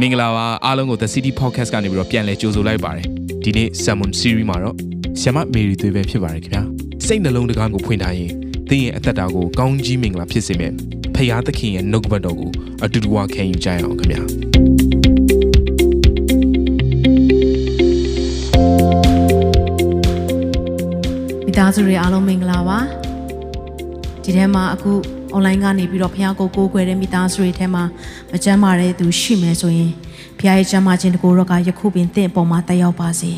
မင်္ဂလာပါအားလုံးကို The City Podcast ကနေပြီးတော့ပြန်လည်ကြိုဆိုလိုက်ပါတယ်ဒီနေ့ Sermon Series မှာတော့ဆ iam မေရီသွေးပဲဖြစ်ပါတယ်ခင်ဗျာစိတ်နှလုံးတကားကိုဖွင့်ထားရင်သင်ရဲ့အသက်တာကိုကောင်းကြီးမင်္ဂလာဖြစ်စေမယ့်ဖခင်သခင်ရဲ့နှုတ်ကပတ်တော်ကိုအတူတူဝခံယူကြရအောင်ခင်ဗျာမိသားစုတွေအားလုံးမင်္ဂလာပါဒီထဲမှာအခု online ကနေပြီးတော့ဖခင်ကိုကိုးကွယ်တဲ့မိသားစုတွေထဲမှာမကျမ်းမာတဲ့သူရှိမယ်ဆိုရင်ဖခင်ရဲ့ကျမ်းမာခြင်းတကူတော့ကယခုပင်တင့်အပေါ်မှာတက်ရောက်ပါစေ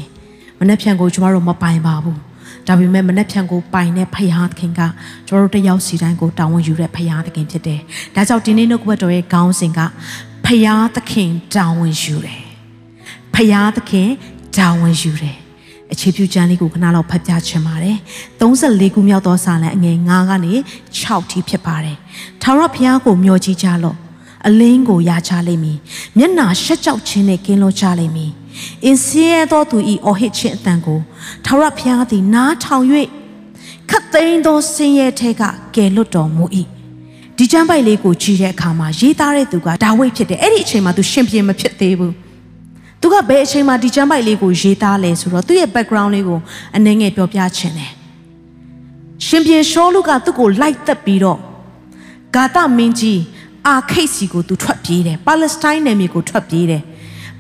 မနှက်ဖြန်ကိုကျမတို့မပိုင်ပါဘူးဒါပေမဲ့မနှက်ဖြန်ကိုပိုင်တဲ့ဖခင်ခင်ကကျမတို့တယောက်စီတိုင်းကိုတာဝန်ယူတဲ့ဖခင်သခင်ဖြစ်တယ်ဒါကြောင့်ဒီနေ့နှုတ်ကပတ်တော်ရဲ့ခေါင်းစဉ်ကဖခင်သခင်တာဝန်ယူတယ်ဖခင်သခင်တာဝန်ယူတယ် အခြေပြုကျမ်းလေးကိုခဏလောက်ဖတ်ပြချင်ပါတယ်34ခုမြောက်သောစာလံအငယ်9ကနေ6ထိဖြစ်ပါတယ်ထာဝရဘုရားကိုမျှော်ကြည့်ကြလော့အလင်းကိုရချလိမ့်မည်မျက်နာရှက်ကြောက်ခြင်းနဲ့ကင်းလွတ်ကြလိမ့်မည်အင်းစဲသောသူဤအော်ဟစ်ခြင်းအတန်ကိုထာဝရဘုရားသည်နားထောင်၍ခတ်သိမ်းသောဆင်းရဲထဲကကယ်လွတ်တော်မူ၏ဒီကျမ်းပိုက်လေးကိုကြည့်တဲ့အခါမှာရေးသားတဲ့သူကဒါဝိဒ်ဖြစ်တယ်အဲ့ဒီအချိန်မှာသူရှင်ပြန်မဖြစ်သေးဘူး သူကဘယ်အချိန်မှာဒီကျမ်းပိုက်လေးကိုရေးသားလဲဆိုတော့သူ့ရဲ့ background လေးကိုအနေငယ်ပြောပြချင်တယ်ရှင်ပြန်ရှောလူကသူ့ကိုလိုက်သက်ပြီးတော့ဂါသမင်းကြီးအာခိတ်စီကိုသူထွက်ပြေးတယ်ပါလက်စတိုင်းနယ်မြေကိုထွက်ပြေးတယ်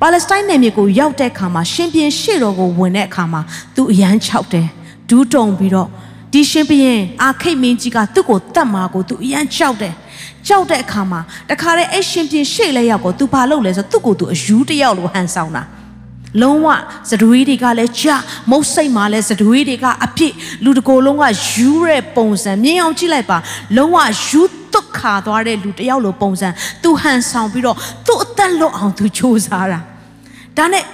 ပါလက်စတိုင်းနယ်မြေကိုရောက်တဲ့အခါမှာရှင်ပြန်ရှေ့တော်ကိုဝင်တဲ့အခါမှာသူအရန်ချောက်တယ်ဒူးတုံပြီးတော့ဒီရှင်ပြန်အာခိတ်မင်းကြီးကသူ့ကိုတတ်မှာကိုသူအရန်ချောက်တယ် ကြောက်တဲ့အခါမှာတခါတည်းအဲ့ရှင်ပြင်ရှေ့လက်ရောက်ကိုသူဘာလုပ်လဲဆိုသူ့ကိုယ်သူအယူတယောက်လိုဟန်ဆောင်တာလုံးဝစတွေးတွေကလည်းကြမုတ်စိတ်မှလည်းစတွေးတွေကအပြစ်လူတကိုယ်လုံးကယူတဲ့ပုံစံမြင်အောင်ကြည့်လိုက်ပါလုံးဝယူတုတ်ခါသွားတဲ့လူတယောက်လိုပုံစံသူဟန်ဆောင်ပြီးတော့သူ့အသက်လွတ်အောင်သူစ조사တာဒါနဲ့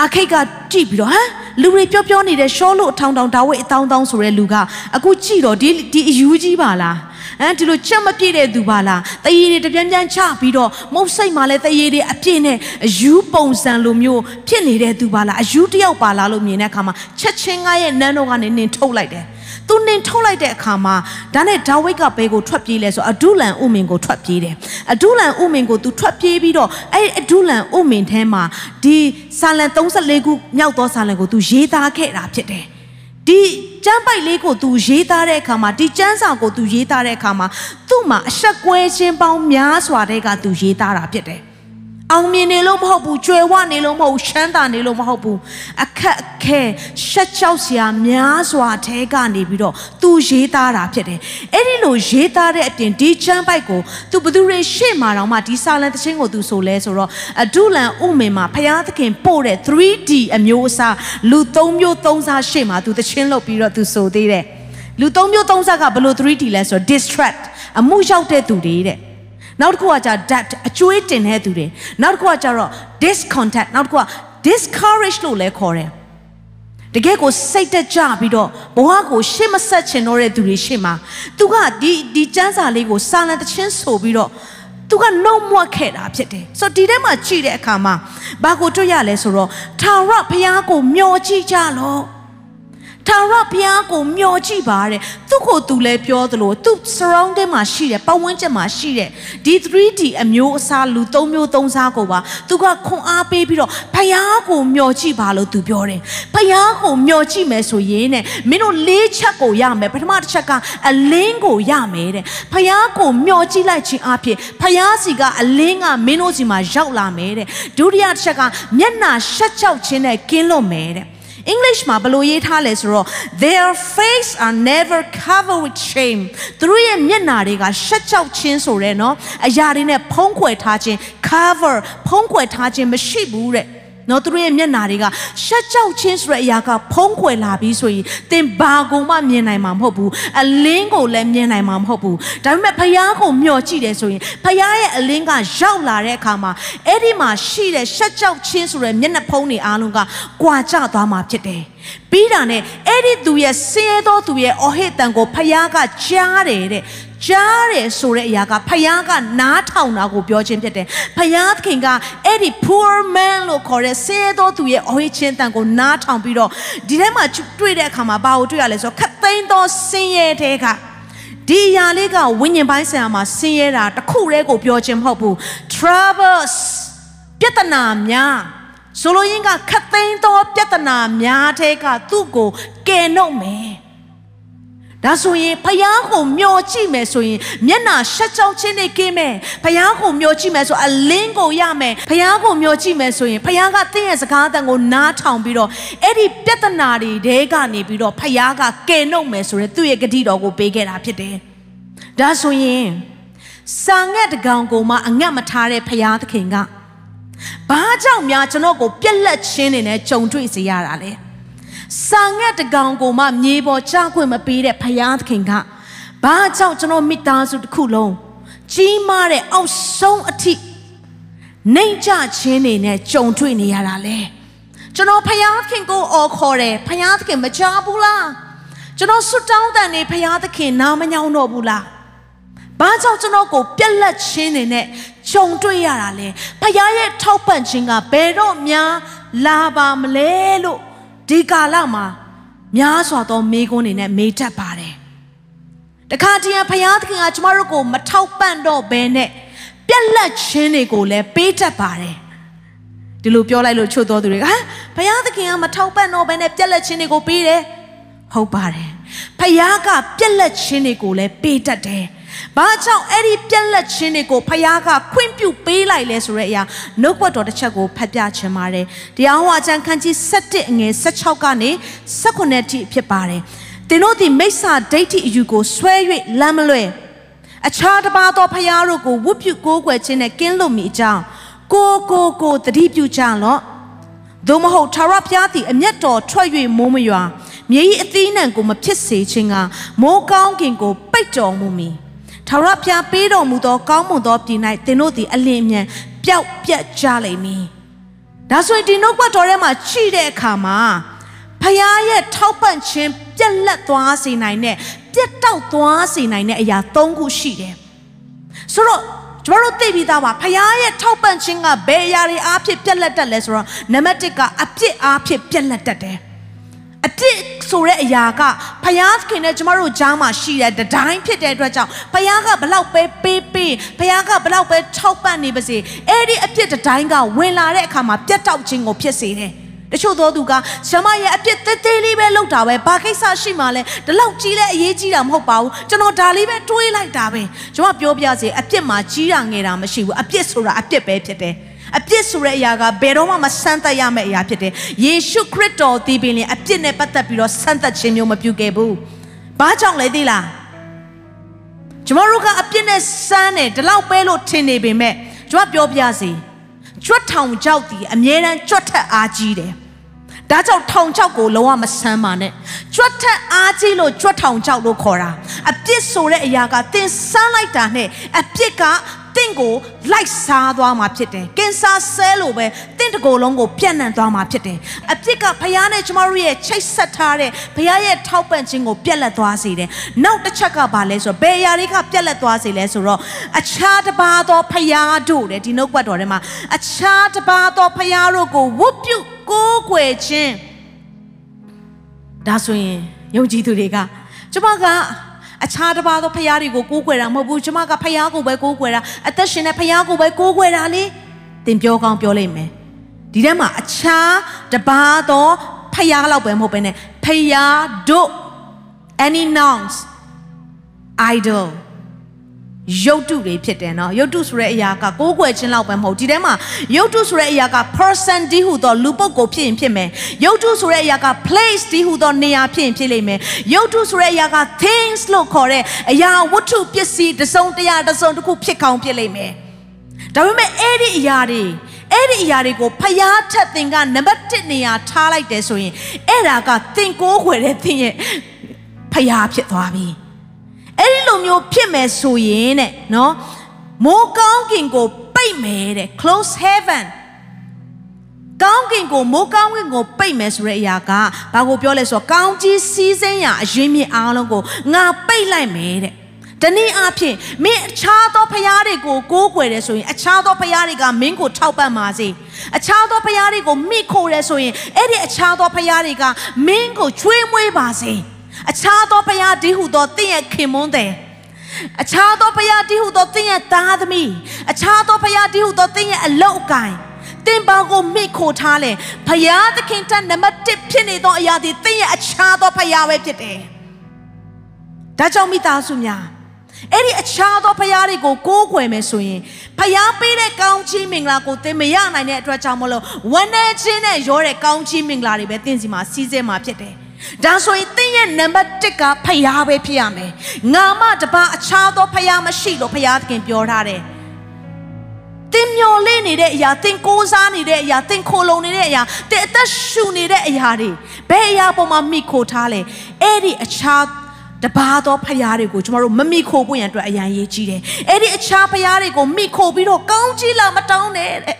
အာခိတ်ကကြည့်ပြီးတော့ဟမ်လူတွေပြောပြောနေတဲ့ရှောလို့အထောင်ထောင်ဒါဝိတ်အတောင်းတောင်းဆိုတဲ့လူကအခုကြည့်တော့ဒီဒီအယူကြီးပါလား ဟမ်ဒီလိုချက်မပြည့်တဲ့သူပါလားတရေတွေတပြန်းပြန်းချပြီးတော့မုတ်စိတ်မှလည်းတရေတွေအပြည့်နဲ့အယူပုံစံလိုမျိုးဖြစ်နေတဲ့သူပါလားအယူတယောက်ပါလားလို့မြင်တဲ့အခါမှာချက်ချင်းကရဲ့နန်းတော်ကနေနင်ထုတ်လိုက်တယ်သူနင်ထုတ်လိုက်တဲ့အခါမှာဒါနဲ့ဒါဝိတ်ကဘဲကိုထွက်ပြေးလဲဆိုအဒုလန်ဥမင်ကိုထွက်ပြေးတယ်အဒုလန်ဥမင်ကိုသူထွက်ပြေးပြီးတော့အဲ့အဒုလန်ဥမင်ထဲမှာဒီဆာလံ34ခုမြောက်သောဆာလံကိုသူရေးသားခဲ့တာဖြစ်တယ် ဒီကျမ်းပိုက်လေးကိုသူရေးသားတဲ့အခါမှာဒီကျမ်းစာကိုသူရေးသားတဲ့အခါမှာသူ့မှာအဆက်ကွဲခြင်းပေါင်းများစွာတဲ့ကသူရေးသားတာဖြစ်တယ် အောင်မြင်နေလို့မဟုတ်ဘူးကြွယ်ဝနေလို့မဟုတ်ဘူးချမ်းသာနေလို့မဟုတ်ဘူးအခက်အခဲရှက်ကြောက်စရာများစွာအဲကနေပြီးတော့သူရေးသားတာဖြစ်တယ်အဲ့ဒီလိုရေးသားတဲ့အပြင်ဒီချမ်းပိုက်ကိုသူဘသူတွေရှေ့မှာတော့မှဒီစာလန်တခြင်းကိုသူဆိုလဲဆိုတော့အဒုလန်ဥမင်မှာဖျားသခင်ပို့တဲ့ 3D အမျိုးအစားလူ၃မျိုး၃စားရှေ့မှာသူတခြင်းလုပ်ပြီးတော့သူဆိုသေးတယ်လူ၃မျိုး၃စားကဘလို့ 3D လဲဆိုတော့ distract အမှုရောက်တဲ့သူတွေတဲ့ နောက်တစ်ခုကကြာ that အကျွေးတင်တဲ့သူတွေနောက်တစ်ခုကကြာတော့ discontent နောက်တစ်ခုက discourage လို့လည်းခေါ်တယ်တကယ်ကိုစိတ်တက်ကြပြီးတော့ဘဝကိုရှေ့မဆက်ချင်တော့တဲ့သူတွေရှေ့မှာသူကဒီဒီစမ်းစာလေးကိုစာလံတချင်းဆိုပြီးတော့သူကနှုံမွတ်ခဲ့တာဖြစ်တယ်ဆိုတော့ဒီထဲမှာကြည့်တဲ့အခါမှာဘာကိုတွေ့ရလဲဆိုတော့ထာဝရဘုရားကိုမျှော်ကြည့်ကြလော့ ထာဝရဘုရားကိုမျှော်ကြည့်ပါတဲ့သူ့ကိုသူလည်းပြောသလိုသူ့ surrounding မှာရှိတဲ့ပတ်ဝန်းကျင်မှာရှိတဲ့ဒီ 3D အမျိုးအစားလူ၃မျိုး၃စားကိုပါသူကခွန်အားပေးပြီးတော့ဘုရားကိုမျှော်ကြည့်ပါလို့သူပြောတယ်ဘုရားကိုမျှော်ကြည့်မယ်ဆိုရင်တဲ့မင်းတို့လေးချက်ကိုရမယ်ပထမတစ်ချက်ကအလင်းကိုရမယ်တဲ့ဘုရားကိုမျှော်ကြည့်လိုက်ခြင်းအပြင်ဘုရားစီကအလင်းကမင်းတို့စီမှာရောက်လာမယ်တဲ့ဒုတိယတစ်ချက်ကမျက်နာရှက်ကြောက်ခြင်းနဲ့ကင်းလွတ်မယ်တဲ့ English မှာဘယ်လိုရေးထားလဲဆိုတော့ their face are never covered with shame သူတို့ရဲ့မျက်နာတွေကရှက်ကြောက်ခြင်းဆိုတဲ့နော်အရာတွေနဲ့ဖုံးကွယ်ထားခြင်း cover ဖုံးကွယ်ထားခြင်းမရှိဘူးတဲ့ နော်သူတို့ရဲ့မျက်နာတွေကရှက်ကြောက်ခြင်းဆိုတဲ့အရာကဖုံးကွယ်လာပြီးဆိုရင်သင်ဘာကိုမှမြင်နိုင်မှာမဟုတ်ဘူးအလင်းကိုလည်းမြင်နိုင်မှာမဟုတ်ဘူးဒါပေမဲ့ဖယားကိုမျှော်ကြည့်တယ်ဆိုရင်ဖယားရဲ့အလင်းကရောက်လာတဲ့အခါမှာအဲ့ဒီမှာရှိတဲ့ရှက်ကြောက်ခြင်းဆိုတဲ့မျက်နှာဖုံးတွေအားလုံးကကွာကျသွားမှာဖြစ်တယ်ပြီးတာနဲ့အဲ့ဒီသူရဲ့ဆင်းရဲသောသူရဲ့အော်ဟစ်တန်ကိုဖယားကကြားတယ်တဲ့ ကြားတယ်ဆိုတဲ့အရာကဖယားကနားထောင်တာကိုပြောခြင်းဖြစ်တယ်ဖယားသခင်ကအဲ့ဒီ poor man လို့ခေါ်တဲ့ဆင်းရဲသောသူရဲ့အော်ဟစ်ခြင်းတန်ကိုနားထောင်ပြီးတော့ဒီထဲမှာတွေ့တဲ့အခါမှာဘာကိုတွေ့ရလဲဆိုတော့ခတ်သိမ်းသောဆင်းရဲတဲ့ကဒီအရာလေးကဝိညာဉ်ပိုင်းဆိုင်ရာမှာဆင်းရဲတာတစ်ခုတည်းကိုပြောခြင်းမဟုတ်ဘူး troubles ပြဿနာများဆိုလိုရင်းကခတ်သိမ်းသောပြဿနာများတဲ့ကသူ့ကိုကယ်နှုတ်မယ် ဒါဆိုရင်ဖယားကိုမျောကြည့်မယ်ဆိုရင်မျက်နာရှက်ကြောက်ခြင်းနဲ့ကင်းမယ်ဖယားကိုမျောကြည့်မယ်ဆိုအလင်းကိုရမယ်ဖယားကိုမျောကြည့်မယ်ဆိုရင်ဖယားကသင်ရဲ့စကားတန်ကိုနားထောင်ပြီးတော့အဲ့ဒီပြဿနာတွေတဲကနေပြီးတော့ဖယားကကယ်နှုတ်မယ်ဆိုရင်သူ့ရဲ့ဂတိတော်ကိုပေးခဲ့တာဖြစ်တယ်ဒါဆိုရင်စာငတ်တကောင်ကိုမှအငတ်မထားတဲ့ဖယားသခင်ကဘာကြောင့်များကျွန်တော်ကိုပြက်လက်ချင်းနေနဲ့ကြုံတွေ့စေရတာလဲ စာငတ်တကောင်ကိုမှမြေပေါ်ချခွင့်မပေးတဲ့ဖယားသခင်ကဘာကြောင့်ကျွန်တော်မိသားစုတစ်ခုလုံးကြီးမားတဲ့အောက်ဆုံးအထိနှိမ်ချခြင်းနေနဲ့ကြုံတွေ့နေရတာလဲကျွန်တော်ဖယားသခင်ကိုအော်ခေါ်တယ်ဖယားသခင်မကြားဘူးလားကျွန်တော်ဆွတောင်းတန်နေဖယားသခင်နားမညောင်းတော့ဘူးလားဘာကြောင့်ကျွန်တော်ကိုပြက်လက်ချင်းနေနဲ့ခြုံတွေ့ရတာလဲဖခင်ရဲ့ထောက်ပံ့ခြင်းကဘယ်တော့များလာပါမလဲလို့ ဒီကာလမှာများစွာသောမိကွန်းတွေနဲ့မေးတတ်ပါတယ်တခါတည်းဖခင်သခင်ကကျမတို့ကို မထောက်ပံ့တော့ဘဲနဲ့ပြက်လက်ခြင်းတွေကိုလည်းပေးတတ်ပါတယ်ဒီလိုပြောလိုက်လို့ချွတ်တော်သူတွေကဟာဘုရားသခင်ကမထောက်ပံ့တော့ဘဲနဲ့ပြက်လက်ခြင်းတွေကိုပေးတယ်ဟုတ်ပါတယ်ဖခင်ကပြက်လက်ခြင်းတွေကိုလည်းပေးတတ်တယ် ဘာကြောင့်အဲ့ဒီပြက်လက်ခြင်းတွေကိုဖခင်ကခွင့်ပြုပေးလိုက်လဲဆိုတဲ့အရာနှုတ်ဘတ်တော်တစ်ချက်ကိုဖတ်ပြချင်ပါတယ်တရားဟောအကျမ်းခန်းကြီး7အငယ်16ကနေ18ထိဖြစ်ပါတယ်သင်တို့ဒီမိစ္ဆာဒိဋ္ဌိအယူကိုဆွဲ၍လမ်းမလွဲအခြားတစ်ပါးသောဖခင်တို့ကိုဝတ်ပြုကိုးကွယ်ခြင်းနဲ့ကင်းလွတ်မိအကြောင်းကိုကိုကိုတတိပြုကြလော့သို့မဟုတ်ထာဝရဘုရားသည်အမျက်တော်ထွက်၍မိုးမရွာမြေကြီးအသီးနှံကိုမဖြစ်စေခြင်းကမိုးကောင်းကင်ကိုပိတ်တော်မူမည် ထာဝရဘုရားပေးတော်မူသောကောင်းမွန်သောပြည်၌သင်တို့သည်အလင်းအမြန်ပျောက်ပြတ်ကြလိမ့်မည်ဒါဆိုရင်ဒီနှုတ်ကပတ်တော်ထဲမှာရှိတဲ့အခါမှာဖခင်ရဲ့ထောက်ပံ့ခြင်းပြက်လက်သွားစေနိုင်တဲ့ပြက်တောက်သွားစေနိုင်တဲ့အရာ၃ခုရှိတယ်ဆိုတော့ကျမတို့သိပြီးသားပါဖခင်ရဲ့ထောက်ပံ့ခြင်းကဘယ်အရာတွေအားဖြင့်ပြက်လက်တတ်လဲဆိုတော့နံပါတ်1ကအပြစ်အားဖြင့်ပြက်လက်တတ်တယ်အပြစ် ဆိုတဲ့အရာကဖယားခင်နဲ့ကျမတို့ကြားမှာရှိတဲ့တတိုင်းဖြစ်တဲ့အတွက်ကြောင့်ဖယားကဘလောက်ပဲပေးပေးဖယားကဘလောက်ပဲထောက်ပံ့နေပါစေအဲ့ဒီအပြစ်တတိုင်းကဝင်လာတဲ့အခါမှာပြတ်တောက်ခြင်းကိုဖြစ်စေတယ်တချို့သောသူကဇမရဲ့အပြစ်သေးသေးလေးပဲလုပ်တာပဲဘာကိစ္စရှိမှလဲဒီလောက်ကြီးလဲအရေးကြီးတာမဟုတ်ပါဘူးကျွန်တော်ဒါလေးပဲတွေးလိုက်တာပဲကျွန်မပြောပြစေအပြစ်မှာကြီးတာငယ်တာမရှိဘူးအပြစ်ဆိုတာအပြစ်ပဲဖြစ်တယ် အပြစ်ဆိုတဲ့အရာကဘယ်တော့မှမဆန်းသက်ရမယ့်အရာဖြစ်တယ်။ယေရှုခရစ်တော်ဒီပင်လင်အပြစ်နဲ့ပတ်သက်ပြီးတော့ဆန်းသက်ခြင်းမျိုးမပြုခဲ့ဘူး။ဘာကြောင့်လဲသိလား။ကျွန်တော်တို့ကအပြစ်နဲ့ဆန်းတယ်ဒီလောက်ပဲလို့ထင်နေပေမဲ့ကျွန်တော်ပြောပြစီ။ကြွတ်ထောင်ကြောက်ဒီအမြဲတမ်းကြွတ်ထက်အားကြီးတယ်။ဒါကြောင့်ထောင်ချောက်ကိုလုံးဝမဆမ်းပါနဲ့ကြွတ်ထက်အားကြီးလို့ကြွတ်ထောင်ချောက်လို့ခေါ်တာအပြစ်ဆိုတဲ့အရာကသင်ဆန်းလိုက်တာနဲ့အပြစ်က တင့်ကိုလိုက်စားသွားမှာဖြစ်တယ်။ကင်ဆာဆဲလိုပဲတင့်တကိုယ်လုံးကိုပြန့်နှံ့သွားမှာဖြစ်တယ်။အပြစ်ကဖခင်နဲ့ကျမတို့ရဲ့ချိတ်ဆက်ထားတဲ့ဖခင်ရဲ့ထောက်ပံ့ခြင်းကိုပြက်လက်သွားစေတယ်။နောက်တစ်ချက်ကဘာလဲဆိုတော့ဘယ်ຢာတွေကပြက်လက်သွားစေလဲဆိုတော့အခြားတစ်ပါးသောဖခင်တို့တဲ့ဒီနှုတ်ပတ်တော်ထဲမှာအခြားတစ်ပါးသောဖခင်တို့ကိုဝတ်ပြုကိုးကွယ်ခြင်းဒါဆိုရင်ယုံကြည်သူတွေကကျမက အခြားတစ်ပါးသောဖရားတွေကိုကိုးကွယ်တာမဟုတ်ဘူးကျမကဖရားကိုပဲကိုးကွယ်တာအသက်ရှင်တဲ့ဖရားကိုပဲကိုးကွယ်တာလေသင်ပြောကောင်းပြောလိမ့်မယ်ဒီထဲမှာအခြားတစ်ပါးသောဖရားလောက်ပဲမဟုတ်ဘဲနဲ့ဖရားတို့ any nouns idol ရုပ်တုတွေဖြစ်တယ်နော်ရုပ်တုဆိုတဲ့အရာကကိုးကွယ်ခြင်းလောက်ပဲမဟုတ်ဒီထဲမှာရုပ်တုဆိုတဲ့အရာက person ဒီဟုသောလူပုဂ္ဂိုလ်ဖြစ်ရင်ဖြစ်မယ်ရုပ်တုဆိုတဲ့အရာက place ဒီဟုသောနေရာဖြစ်ရင်ဖြစ်လိမ့်မယ်ရုပ်တုဆိုတဲ့အရာက things လို့ခေါ်တဲ့အရာဝတ္ထုပစ္စည်းတစ်စုံတစ်ရာတစ်စုံတစ်ခုဖြစ်ကောင်းဖြစ်လိမ့်မယ်ဒါပေမဲ့အဲ့ဒီအရာတွေအဲ့ဒီအရာတွေကိုဖျားထက်သင်ကနံပါတ်1နေရာထားလိုက်တယ်ဆိုရင်အဲ့ဒါကသင်ကိုးခွေတဲ့သင်ရဲ့ဖျားဖြစ်သွားပြီ။ အဲ့ဒီလိုမျိုးဖြစ်မယ်ဆိုရင်တဲ့နော်မိုးကောင်းကင်ကိုပိတ်မယ်တဲ့ close heaven ကောင်းကင်ကိုမိုးကောင်းကင်ကိုပိတ်မယ်ဆိုတဲ့အရာကဘာကိုပြောလဲဆိုတော့ကောင်းကြီးစီးစင်းရာအရင်မြင့်အားလုံးကိုငါပိတ်လိုက်မယ်တဲ့တနည်းအားဖြင့်မင်းအခြားသောဖရားတွေကိုကိုးကွယ်တယ်ဆိုရင်အခြားသောဖရားတွေကမင်းကိုထောက်ပံ့ပါစေအခြားသောဖရားတွေကိုမိခိုတယ်ဆိုရင်အဲ့ဒီအခြားသောဖရားတွေကမင်းကိုချွေးမွေးပါစေ အခြားသောဘုရားဒီဟုသောတင့်ရဲ့ခင်မွန်းတယ်အခြားသောဘုရားဒီဟုသောတင့်ရဲ့သားသမီးအခြားသောဘုရားဒီဟုသောတင့်ရဲ့အလုတ်အကင်သင်ဘာကိုမိခိုထားလဲဖယားသခင်တနံပါတ်1ဖြစ်နေသောအရာဒီသင်ရဲ့အခြားသောဖယားပဲဖြစ်တယ်ဒါကြောင့်မိသားစုများအဲ့ဒီအခြားသောဖယားတွေကိုကိုးကွယ်မယ်ဆိုရင်ဖယားပေးတဲ့ကောင်းချီးမင်္ဂလာကိုသင်မရနိုင်တဲ့အတွက်ကြောင့်မလို့ဝမ်းနည်းခြင်းနဲ့ရောတဲ့ကောင်းချီးမင်္ဂလာတွေပဲသင်စီမှာစီးစဲမှာဖြစ်တယ် ဒါဆိုရင်သင်ရဲ့နံပါတ်1ကဖယားပဲဖြစ်ရမယ်ငါမှတပါအခြားသောဖယားမရှိလို့ဖယားသခင်ပြောထားတယ်တင်မျော်လင့်နေတဲ့အရာတင်ကိုးစားနေတဲ့အရာတင်ခိုလုံနေတဲ့အရာတင်အသက်ရှူနေတဲ့အရာတွေဘယ်အရာပေါ်မှာမိခိုထားလဲအဲ့ဒီအခြားတပါသောဖရားတွေကိုကျမတို့မမိခိုဖို့ရန်အတွက်အရန်ရေးကြီးတယ်အဲ့ဒီအခြားဖရားတွေကိုမိခိုပြီးတော့ကောင်းကြီးလာမတောင်းနဲ့တဲ့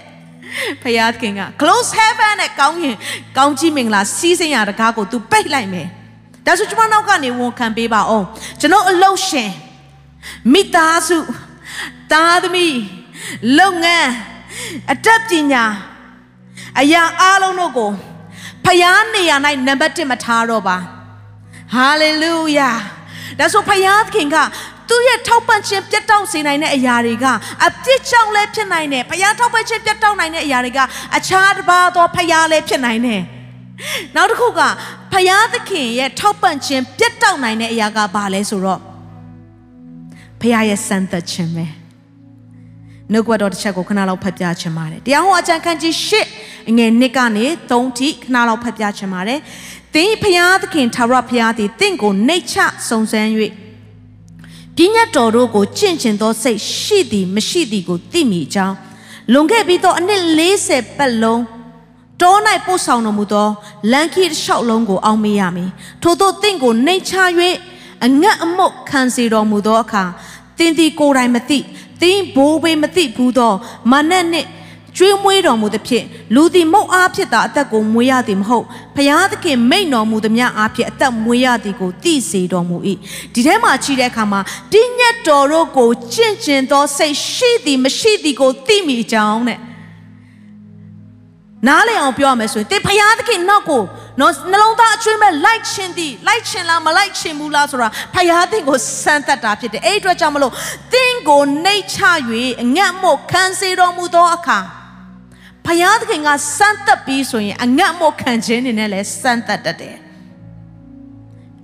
ဖရားခင်က close heaven နဲ့ကောင်းရင်ကောင်းကြီးမင်္ဂလာစီးစိမ်ရတကားကို तू ပိတ်လိုက်မယ်ဒါဆိုကျမနောက်ကနေဝန်ခံပေးပါအောင်ကျွန်တော်အလုတ်ရှင်မိသားစုသားသမီးလုပ်ငန်းအတတ်ပညာအရာအားလုံးတို့ကိုဖျားနေရာ၌နံပါတ်1မထားတော့ပါဟာလေလုယာဒါဆိုဖျားသခင်က သူ့ရဲ့ထောက်ပံ့ခြင်းပြတ်တောက်စေနိုင်တဲ့အရာတွေကအပြစ်ကြောင့်လည်းဖြစ်နိုင်တယ်ဖျားထောက်ပံ့ခြင်းပြတ်တောက်နိုင်တဲ့အရာတွေကအခြားတစ်ပါးသောဖျားလည်းဖြစ်နိုင်တယ်နောက်တစ်ခုကဖျားသခင်ရဲ့ထောက်ပံ့ခြင်းပြတ်တောက်နိုင်တဲ့အရာကဘာလဲဆိုတော့ဖျားရဲ့စံသက်ခြင်းပဲနှုတ်ကပတ်တော်တစ်ချက်ကိုခဏလောက်ဖတ်ပြချင်ပါတယ်။တရားဟောအကြံခန်းကြီး၈အငယ်1ကနေ3ထိခဏလောက်ဖတ်ပြချင်ပါတယ်။သင်ဖျားသခင်သာရဖျားသည်တင့်ကိုနှိတ်ချစုံစမ်း၍ ပြည့်ညတ်တော်တို့ကိုကျင့်ကျင်သောစိတ်ရှိသည်မရှိသည်ကိုသိမိကြောင်းလွန်ခဲ့ပြီးသောအနှစ်40ပတ်လုံးတော၌ပို့ဆောင်တော်မူသောလန်ခီတစ်လျှောက်လုံးကိုအောင်းမေးရမည်ထို့သောတင့်ကိုနှိတ်ချ၍အငတ်အမုတ်ခံစီတော်မူသောအခါသင်သည်ကိုယ်တိုင်မသိသင်ဘိုးဘေးမသိဘူးသောမာနနှင့် ကျွေးမွေးတော်မူသဖြင့်လူသည်မုတ်အားဖြစ်တာအသက်ကိုမွေးရသည်မဟုတ်ဖျားသခင်မိန့်တော်မူသည်များအားဖြင့်အသက်မွေးရသည်ကိုသိစေတော်မူ၏ဒီထဲမှာကြည့်တဲ့အခါမှာတိညတ်တော်တို့ကိုကျင့်ကျင်သောစိတ်ရှိသည်မရှိသည်ကိုသိမိကြောင်းတဲ့နားလည်အောင်ပြောရမယ်ဆိုရင်တေဖျားသခင်နောက်ကိုနော်နှလုံးသားအကျွမ်းမဲ့လိုက်ချင်သည်လိုက်ချင်လားမလိုက်ချင်ဘူးလားဆိုတာဖျားသခင်ကိုစမ်းသပ်တာဖြစ်တယ်အဲ့ဒီအတွက်ကြောင့်မလို့တင်းကိုနှိတ်ချ၍အငတ်မို့ခံစေတော်မူသောအခါ ဖျားသခင်ကစမ်းသပ်ပြီးဆိုရင်အငတ်မို့ခံခြင်းနေနဲ့လည်းစမ်းသပ်တတ်တယ်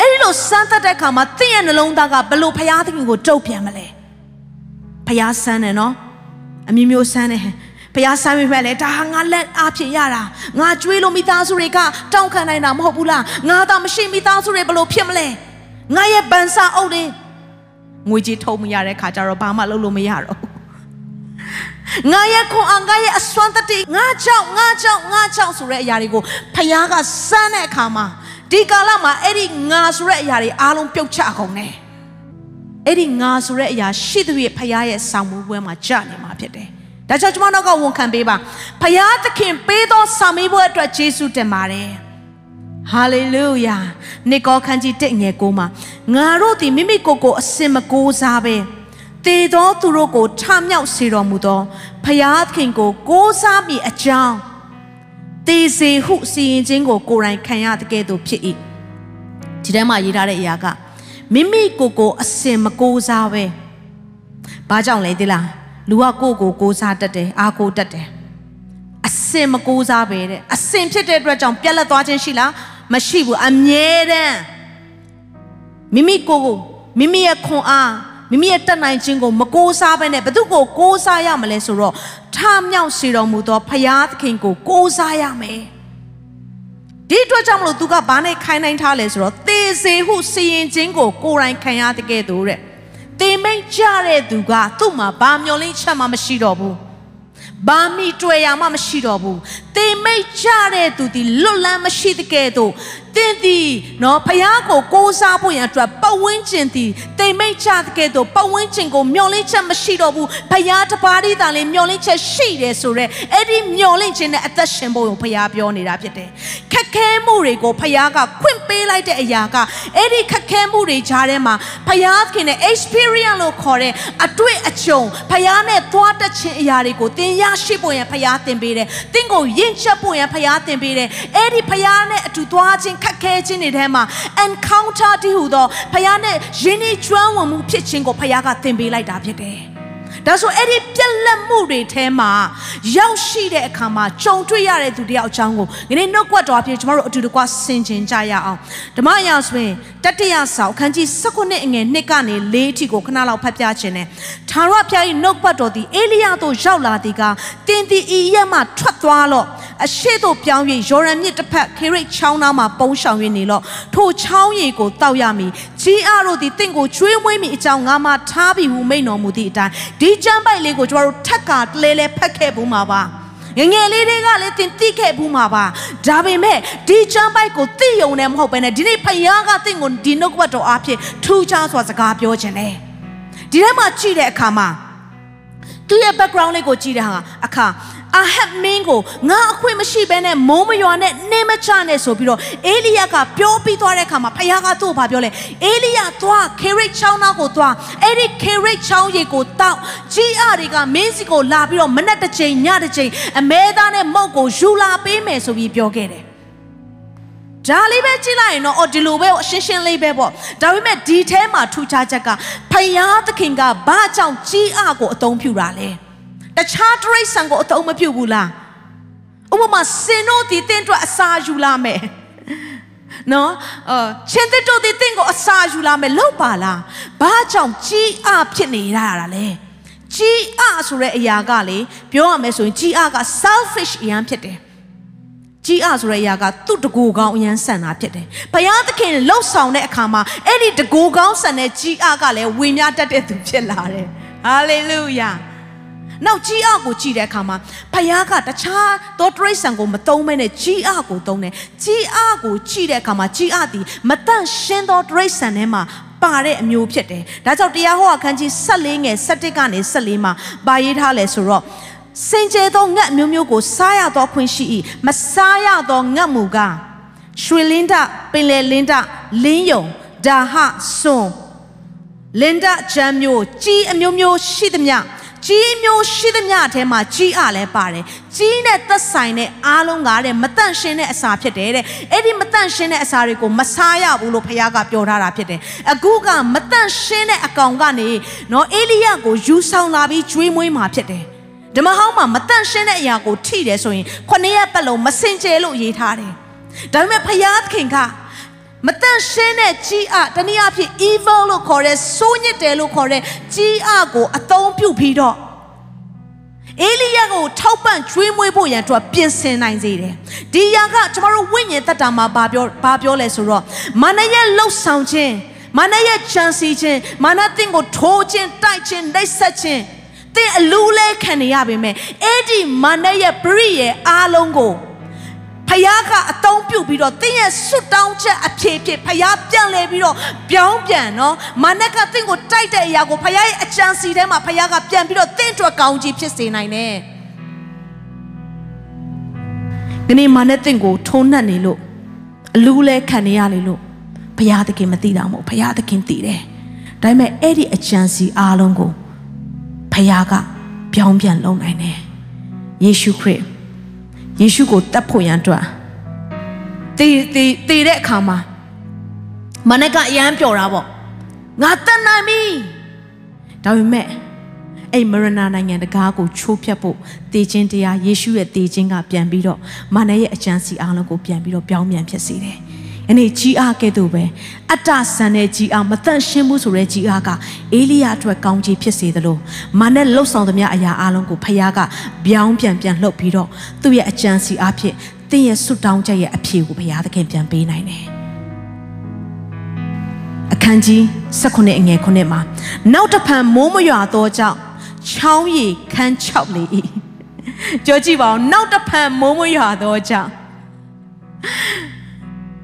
အဲ့ဒီလိုစမ်းသပ်တဲ့အခါမှာသင်ရဲ့နှလုံးသားကဘလို့ဖျားသခင်ကိုတုတ်ပြန်မလဲဖျားစမ်းတယ်နော်အမျိုးမျိုးစမ်းတယ်ဘုရားဆမ်းမိမဲ့လေဒါငါလက်အားဖြင့်ရတာငါကြွေးလို့မိသားစုတွေကတောင်းခံနိုင်တာမဟုတ်ဘူးလားငါသာမရှိမိသားစုတွေဘလို့ဖြစ်မလဲငါရဲ့ဗန်စာအုပ်တွေငွေကြီးထုံမရတဲ့ခါကျတော့ဘာမှလုပ်လို့မရတော့ ငါရဲ့ခွန်အားငါရဲ့အစွမ်းတတိငါကြောင့်ငါကြောင့်ငါကြောင့်ဆိုတဲ့အရာတွေကိုဖခင်ကစမ်းတဲ့အခါမှာဒီကာလမှာအဲ့ဒီငါဆိုတဲ့အရာတွေအားလုံးပြုတ်ချကုန်တယ်အဲ့ဒီငါဆိုတဲ့အရာရှိသူရဲ့ဖခင်ရဲ့ဆောင်မှုပွဲမှာကြာနေမှာဖြစ်တယ်ဒါကြောင့်ကျွန်မတို့ကဝန်ခံပေးပါဖယားသခင်ပေးသောစာမေးပွဲအတွက်ယေရှုတင်ပါတယ်ဟာလေလုယာနေကောခန်းကြီးတက်ငယ်ကိုမှာငါတို့သည်မိမိကိုယ်ကိုအစင်မကိုးစားပဲ တေသောသူတို့ကိုထမြောက်စေတော်မူသောဖယားသခင်ကိုကိုးစားမိအကြောင်းတေစေဟုစီရင်ခြင်းကိုကိုယ်တိုင်ခံရတဲ့ကဲ့သို့ဖြစ်၏ဒီထဲမှာရေးထားတဲ့အရာကမိမိကိုယ်ကိုအစင်မကိုးစားပဲဘာကြောင့်လဲဒီလားလူကကိုယ့်ကိုကိုးစားတတ်တယ်အားကိုးတတ်တယ်အစင်မကိုးစားပဲတဲ့အစင်ဖြစ်တဲ့အတွက်ကြောင့်ပြက်လက်သွားခြင်းရှိလားမရှိဘူးအမြဲတမ်းမိမိကိုယ်ကိုမိမိရဲ့ခွန်အား မိမိရဲ့တတ်နိုင်ခြင်းကိုမကိုးစားဘဲနဲ့ဘသူကိုကိုးစားရမလဲဆိုတော့ထမြောက်စေတော်မူသောဖရာသခင်ကိုကိုးစားရမယ်ဒီအတွက်ကြောင့်မလို့သူကဘာနဲ့ခိုင်းနိုင်ထားလဲဆိုတော့သေစေဟုစီရင်ခြင်းကိုကိုယ်တိုင်ခံရတဲ့ကဲ့သို့တဲ့တင်မိတ်ကြတဲ့သူကသူ့မှာဘာမျောလင်းချက်မှမရှိတော့ဘူးဘာမိတွေ့ရမှမရှိတော့ဘူးတင်မိတ်ကြတဲ့သူဒီလွတ်လန်းမရှိတဲ့ကဲ့သို့တင်းသည်နော်ဖះကိုကိုးစားဖို့ရန်အတွက်ပဝင်းကျင်သည်တိမ်မိတ်ချတဲ့ကဲ့သို့ပဝင်းကျင်ကိုမျောလင့်ချက်မရှိတော့ဘူးဖះတပါးတည်းသာလင်မျောလင့်ချက်ရှိတယ်ဆိုတော့အဲ့ဒီမျောလင့်ခြင်းနဲ့အသက်ရှင်ဖို့ကိုဖះပြောနေတာဖြစ်တယ်ခက်ခဲမှုတွေကိုဖះကခွင့်ပေးလိုက်တဲ့အရာကအဲ့ဒီခက်ခဲမှုတွေကြားထဲမှာဖះခင်နဲ့ experience လို့ခေါ်တဲ့အတွေ့အကြုံဖះနဲ့သွားတက်ခြင်းအရာတွေကိုသင်ရရှိဖို့ရန်ဖះသင်ပေးတယ်သင်ကိုယဉ်ချက်ဖို့ရန်ဖះသင်ပေးတယ်အဲ့ဒီဖះနဲ့အတူသွားခြင်းခက်ခဲခြင်းတွေထဲမှာ encounter တည်းဟူသောဖခင်နဲ့ယဉ်ဤကျွမ်းဝင်မှုဖြစ်ခြင်းကိုဖခင်ကသင်ပေးလိုက်တာဖြစ်တယ် ဒါဆိုအဲ့ဒီပြက်လက်မှုတွေထဲမှာရောက်ရှိတဲ့အခါမှာကြုံတွေ့ရတဲ့သူတယောက်အကြောင်းကိုဒီနေ့နှုတ်ကွက်တော်အဖြစ်ကျွန်တော်တို့အတူတကွဆင်ခြင်ကြရအောင်ဓမ္မအရာဆိုရင်တတိယဆောင်အခန်းကြီး19အငယ်1ကနေ4အထိကိုခဏလောက်ဖတ်ပြခြင်းနဲ့သာရဖျား၏နှုတ်ပတ်တော်သည်အေလိယသို့ရောက်လာသည်ကတင်းသည်ဤရက်မှထွက်သွားလော့အရှိတို့ပြောင်း၍ယော်ရန်မြစ်တစ်ဖက်ခေရိတ်ချောင်းသားမှာပုံရှောင်၍နေလော့ထိုချောင်းရည်ကိုတောက်ရမည်ကြီးအားတို့သည်တင့်ကိုကျွေးမွေးမိအကြောင်းငါမှထားပြီးဟုမိန့်တော်မူသည့်အတိုင်းဒီကျမ်းပိုက်လေးကိုကျွန်တော်တို့ထက်ကတလဲလဲဖတ်ခဲ့ဘူးမှာပါငငယ်လေးတွေကလည်းတင်သိခဲ့ဘူးမှာပါဒါပေမဲ့ဒီချမ်းပိုက်ကိုသိယုံနေမဟုတ်ဘဲနဲ့ဒီနေ့ဖယားကတင့်ကိုဒီနှုတ်ကပတ်တော်အဖြစ်ထူးခြားစွာစကားပြောခြင်းလေဒီထဲမှာကြည့်တဲ့အခါမှာသူရဲ့ background လေးကိုကြည့်တဲ့ဟာအခါ အာဟက်မင်းကိုငါအခွင့်မရှိဘဲနဲ့မိုးမရွာနဲ့နှင်းမချနဲ့ဆိုပြီးတော့အေလိယကပြောပြီးသွားတဲ့အခါမှာဖခင်ကသူ့ကိုဗာပြောလဲအေလိယသွားခေရိတ်ချောင်းသားကိုသွားအဲ့ဒီခေရိတ်ချောင်းရေကိုတောက်ကြီးအတွေကမင်းစီကိုလာပြီးတော့မနဲ့တစ်ချိန်ညတစ်ချိန်အမဲသားနဲ့မုတ်ကိုယူလာပေးမယ်ဆိုပြီးပြောခဲ့တယ်ဒါလေးပဲကြည့်လိုက်ရင်တော့အော်ဒီလိုပဲအရှင်းရှင်းလေးပဲပေါ့ဒါပေမဲ့ဒီထဲမှာထူခြားချက်ကဖယားသခင်ကဘာကြောင့်ကြီးအကိုအသုံးပြုတာလဲ တခြားတရိษံကိုအသုံးမပြုဘူးလားဥပမာစင်တို့ဒီတင်းအတွက်အစာယူလာမယ်နော်အချင်းတဲ့တို့ဒီတင်းကိုအစာယူလာမယ်လောက်ပါလားဘာကြောင့်ကြီးအဖြစ်နေရတာလဲကြီးအဆိုတဲ့အရာကလေပြောရမယ်ဆိုရင်ကြီးအက selfish အရန်ဖြစ်တယ်ကြီးအဆိုတဲ့အရာကသူ့တကူကောင်းအရန်ဆန်တာဖြစ်တယ်။ဘုရားသခင်လှုပ်ဆောင်တဲ့အခါမှာအဲ့ဒီတကူကောင်းဆန်တဲ့ကြီးအကလည်းဝင်များတတ်တဲ့သူဖြစ်လာတယ်။ဟာလေလုယာ။ နောက်ကြီးအကိုကြည့်တဲ့အခါမှာဖယားကတခြားသောတရိษံကိုမသုံးမဲနဲ့ကြီးအကိုသုံးတယ်ကြီးအကိုကြည့်တဲ့အခါမှာကြီးအသည်မတန့်ရှင်းသောတရိษံထဲမှာပါတဲ့အမျိုးဖြစ်တယ်ဒါကြောင့်တရားဟောအခန်းကြီး14ငယ်17ကနေ14မှာပါရေးထားလဲဆိုတော့စင်ကြယ်သောငတ်မျိုးမျိုးကိုစားရသောခွင့်ရှိ၏မစားရသောငတ်မူကားရွှေလင်းဒပင်လယ်လင်းဒလင်းယုံဒါဟဆွန်လင်းဒဂျမ်းမျိုးကြီးအမျိုးမျိုးရှိသမျှ ကြီးမျိုးရှိသမျှအထဲမှာကြီးအလည်းပါတယ်ကြီးနဲ့သက်ဆိုင်တဲ့အားလုံးကတဲ့မတန့်ရှင်းတဲ့အစာဖြစ်တယ်တဲ့အဲ့ဒီမတန့်ရှင်းတဲ့အစာတွေကိုမစားရဘူးလို့ဖခင်ကပြောထားတာဖြစ်တယ်အခုကမတန့်ရှင်းတဲ့အကောင်ကနေနော်အေလိယကိုယူဆောင်လာပြီးကျွေးမွေးมาဖြစ်တယ်ဓမ္မဟောင်းမှာမတန့်ရှင်းတဲ့အရာကိုထိတယ်ဆိုရင်ခုနှစ်ရက်ပတ်လုံးမစင်ကြဲလို့ရေးထားတယ်ဒါပေမဲ့ဖခင်က မတန့်ရှင်းတဲ့ကြီးအတနည်းအားဖြင့် evil လို့ခေါ်တဲ့ဆိုးညစ်တယ်လို့ခေါ်တဲ့ကြီးအကိုအသုံးပြုပြီးတော့အေလိယကိုထောက်ပံ့ကျွေးမွေးဖို့ရန်အတွက်ပြင်ဆင်နိုင်စေတယ်။ဒီယာကကျမတို့ဝိညာဉ်သက်တာမှာဘာပြောဘာပြောလဲဆိုတော့မာနရဲ့လှုပ်ဆောင်ခြင်းမာနရဲ့ချမ်းစီခြင်းမာနတင်ကိုထိုးခြင်းတိုက်ခြင်းနှိပ်စက်ခြင်းသင်အလူလဲခံနေရပါမယ်။အဲ့ဒီမာနရဲ့ပရိရဲ့အားလုံးကို ဖယားကအတုံးပြုတ်ပြီးတော့တင်းရဲ့ဆွတ်တောင်းချက်အဖြေဖြစ်ဖယားပြန်လဲပြီးတော့ပြောင်းပြန်နော်မာနက်ကတင်းကိုတိုက်တဲ့အရာကိုဖယားရဲ့အကြံစီထဲမှာဖယားကပြန်ပြီးတော့တင်းအတွက်ကောင်းကြီးဖြစ်စေနိုင်တယ်။ဒီနေ့မာနက်တင်းကိုထုံးနှက်နေလို့အလူးလဲခံနေရလေလို့ဖယားသခင်မသိတာမဟုတ်ဖယားသခင်သိတယ်။ဒါပေမဲ့အဲ့ဒီအကြံစီအားလုံးကိုဖယားကပြောင်းပြန်လုပ်နိုင်တယ်။ယေရှုခရစ် ယေရှုကိုတတ်ဖို့ရန်အတွက်တည်တည်တည်တဲ့အခါမှာမနက်ကအရန်ပျော်တာပေါ့ငါတတ်နိုင်ပြီဒါပေမဲ့အဲ့မရဏနိုင်ငံတကားကိုချိုးဖျက်ဖို့တည်ခြင်းတရားယေရှုရဲ့တည်ခြင်းကပြန်ပြီးတော့မာနရဲ့အကြံစီအားလုံးကိုပြန်ပြီးတော့ပြောင်းပြန်ဖြစ်စေတယ်။ အနေကြီးအားကဲ့သို့ပဲအတ္တဆန်တဲ့ကြီးအားမတန့်ရှင်းဘူးဆိုတဲ့ကြီးအားကအေလိယအတွက်ကောင်းချီးဖြစ်စေသလိုမာနလှုပ်ဆောင်သမျှအရာအားလုံးကိုဖခင်ကပြောင်းပြန်ပြန်လှုပ်ပြီးတော့သူ့ရဲ့အကြံစီအားဖြင့်သင်ရဲ့ဆွတောင်းချက်ရဲ့အဖြေကိုဘုရားသခင်ပြန်ပေးနိုင်တယ်။အခန်းကြီး16အငယ်9မှာနောက်တဖန်မိုးမရွာသောကြောင့်ချောင်းရည်ခန်းချောက်လေ၏။ကြောကြည့်ပါဦးနောက်တဖန်မိုးမရွာသောကြောင့်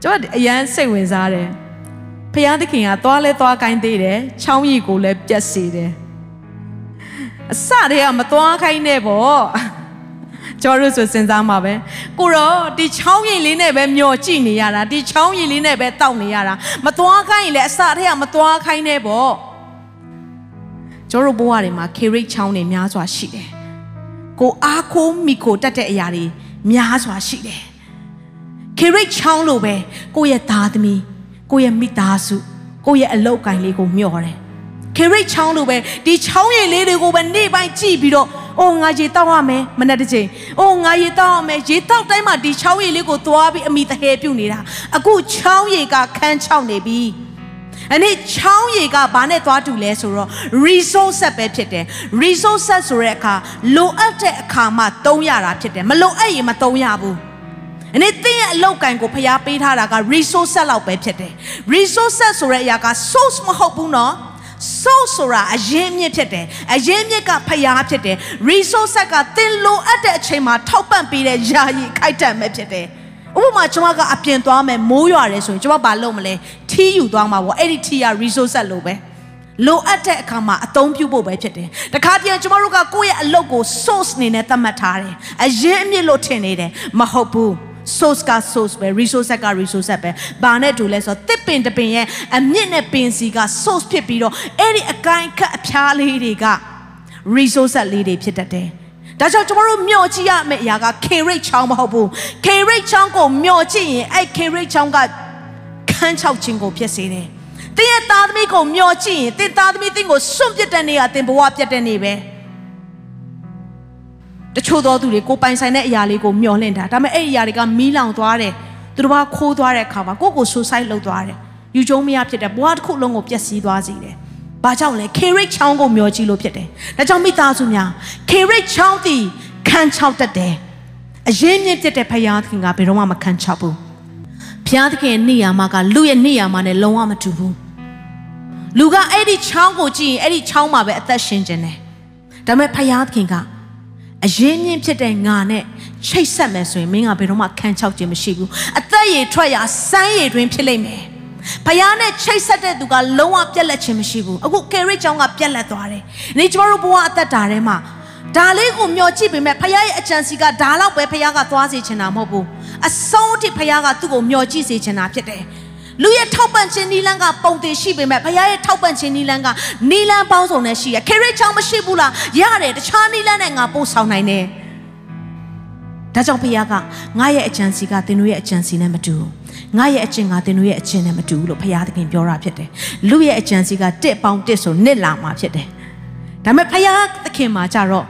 ကျွန်တော်အရန်စိတ်ဝင်စားတယ်။ဖယားသခင်ကသွားလဲသွားကိုင်းသေးတယ်။ချောင်းရည်ကိုလည်းပြတ်စေတယ်။အစတည်းကမသွားခိုင်းနဲ့ပေါ့။ကျော်တို့ဆိုစဉ်းစားမှာပဲကိုတော့ဒီချောင်းရည်လေးနဲ့ပဲမျောကြည့်နေရတာဒီချောင်းရည်လေးနဲ့ပဲတောက်နေရတာမသွားခိုင်းရင်လည်းအစတည်းကမသွားခိုင်းနဲ့ပေါ့ကျော်တို့ဘဝတွေမှာခေရိတ်ချောင်းတွေများစွာရှိတယ်ကိုအားခိုးမိကိုတတ်တဲ့အရာတွေများစွာရှိတယ် ခေရိတ်ချောင်းလိုပဲကိုယ့်ရဲ့သားသမီးကိုယ့်ရဲ့မိသားစုကိုယ့်ရဲ့အလုပ်ကိုင်လေးကိုမျှော်တယ်ခခေရိတ်ချောင်းလိုပဲဒီချောင်းရည်လေးတွေကိုပဲနေ့ပိုင်းကြည့်ပြီးတော့အိုးငါရေတောက်ရမယ်မနေ့တစ်ချိန်အိုးငါရေတောက်ရမယ်ရေတောက်တိုင်းမှာဒီချောင်းရည်လေးကိုသွားပြီးအမိတဟဲပြုတ်နေတာအခုချောင်းရည်ကခန်းချောက်နေပြီအဲ့ဒီချောင်းရည်ကဘာနဲ့သွားတူလဲဆိုတော့ resource ပဲဖြစ်တယ် resource ဆိုတဲ့အခါလိုအပ်တဲ့အခါမှသုံးရတာဖြစ်တယ်မလိုအပ်ရင်မသုံးရဘူး အနေသင်ရဲ့အလောက်ကံကိုဖျားပေးထားတာက resource လောက်ပဲဖြစ်တယ် resource ဆိုတဲ့အရာက source မဟုတ်ဘူးနော် source ဆိုတာအရင်းမြစ်ဖြစ်တယ်အရင်းမြစ်ကဖျားဖြစ်တယ် resource ကသင်လိုအပ်တဲ့အချိန်မှာထောက်ပံ့ပေးတဲ့ယာယီခိုက်တံမဲ့ဖြစ်တယ်ဥပမာကျွန်မကအပြင်သွားမယ်မိုးရွာတယ်ဆိုရင်ကျွန်မဘာလုပ်မလဲထီးယူသွားမှာပေါ့အဲ့ဒီထီးက resource လို့ပဲလိုအပ်တဲ့အခါမှာအသုံးပြုဖို့ပဲဖြစ်တယ်။တခါပြန်ကျွန်တော်တို့ကကိုယ့်ရဲ့အလုပ်ကို source အနေနဲ့သတ်မှတ်ထားတယ်။အရင်အမြစ်လို့ထင်နေတယ်မဟုတ်ဘူး။ source က source ပဲ resource က resource ပဲဘာနဲ့တူလဲဆိုတော့တစ်ပင်တစ်ပင်ရဲ့အမြင့်နဲ့ပင်စီက source ဖြစ်ပြီးတော့အဲ့ဒီအကိုင်းခတ်အဖျားလေးတွေက resource လေးတွေဖြစ်တတ်တယ်ဒါကြောင့်ကျွန်တော်တို့မျှော်ကြည့်ရမယ့်အရာက K rate ချောင်းမဟုတ်ဘူး K rate ချောင်းကိုမျှော်ကြည့်ရင်အဲ့ K rate ချောင်းကခန်းချောက်ခြင်းကိုဖြစ်စေတယ်တင်းရဲ့သားသမီးကိုမျှော်ကြည့်ရင်တင်းသားသမီးတင်းကိုစွန့်ပစ်တဲ့နေရာတင်းဘဝပြတ်တဲ့နေပဲ တချို့သောသူတွေကိုပိုင်ဆိုင်တဲ့အရာလေးကိုမျှော်လင့်တာဒါပေမဲ့အဲ့ဒီအရာတွေကမီးလောင်သွားတယ်သူတို့ကခိုးသွားတဲ့အခါမှာကိုယ့်ကို suicide လုပ်သွားတယ်ယူကျုံမရဖြစ်တဲ့ဘဝတစ်ခုလုံးကိုပျက်စီးသွားစေတယ်ဘာကြောင့်လဲ K rate ချောင်းကိုမျောကြည့်လို့ဖြစ်တယ်ဒါကြောင့်မိသားစုများ K rate ချောင်းတည်ခံချောက်တတ်တယ်အရင်မြင့်ဖြစ်တဲ့ဖယားသခင်ကဘယ်တော့မှမခံချောက်ဘူးဖယားသခင်နေရာမှာကလူရဲ့နေရာမှာနဲ့လုံးဝမတူဘူးလူကအဲ့ဒီချောင်းကိုကြည့်ရင်အဲ့ဒီချောင်းမှာပဲအသက်ရှင်ခြင်းတယ်ဒါပေမဲ့ဖယားသခင်က အရင်မြင့်ဖြစ်တဲ့ငါနဲ့ချိတ်ဆက်မယ်ဆိုရင်မင်းကဘယ်တော့မှခံချောက်ခြင်းမရှိဘူးအသက်ရည်ထွက်ရာစမ်းရည်တွင်ဖြစ်လိမ့်မယ်ဖယားနဲ့ချိတ်ဆက်တဲ့သူကလုံးဝပြက်လက်ခြင်းမရှိဘူးအခုကေရစ်ကျောင်းကပြက်လက်သွားတယ်နေကျမတို့ဘဝအသက်တာထဲမှာဒါလေးကိုမျှော်ကြည့်ပေမဲ့ဖယားရဲ့အကြံစီကဒါလောက်ပဲဖယားကသွားစေချင်တာမဟုတ်ဘူးအဆုံးအထိဖယားကသူ့ကိုမျှော်ကြည့်စေချင်တာဖြစ်တယ် လူရဲ့ထောက်ပံ့ခြင်းနီလန်းကပုံတင်ရှိပေမဲ့ဘုရားရဲ့ထောက်ပံ့ခြင်းနီလန်းကနီလန်းပေါင်းစုံနဲ့ရှိရခေရိတ်ချောင်းမရှိဘူးလားရတယ်တခြားနီလန်းနဲ့ငါပို့ဆောင်နိုင်တယ်ဒါကြောင့်ဘုရားကငါရဲ့အကြံစီကသင်တို့ရဲ့အကြံစီနဲ့မတူငါရဲ့အကျင့်ကသင်တို့ရဲ့အကျင့်နဲ့မတူလို့ဘုရားသခင်ပြောတာဖြစ်တယ်လူရဲ့အကြံစီကတစ်ပေါင်းတစ်ဆိုနှစ်လာမှာဖြစ်တယ်ဒါပေမဲ့ဘုရားသခင်မှာကြတော့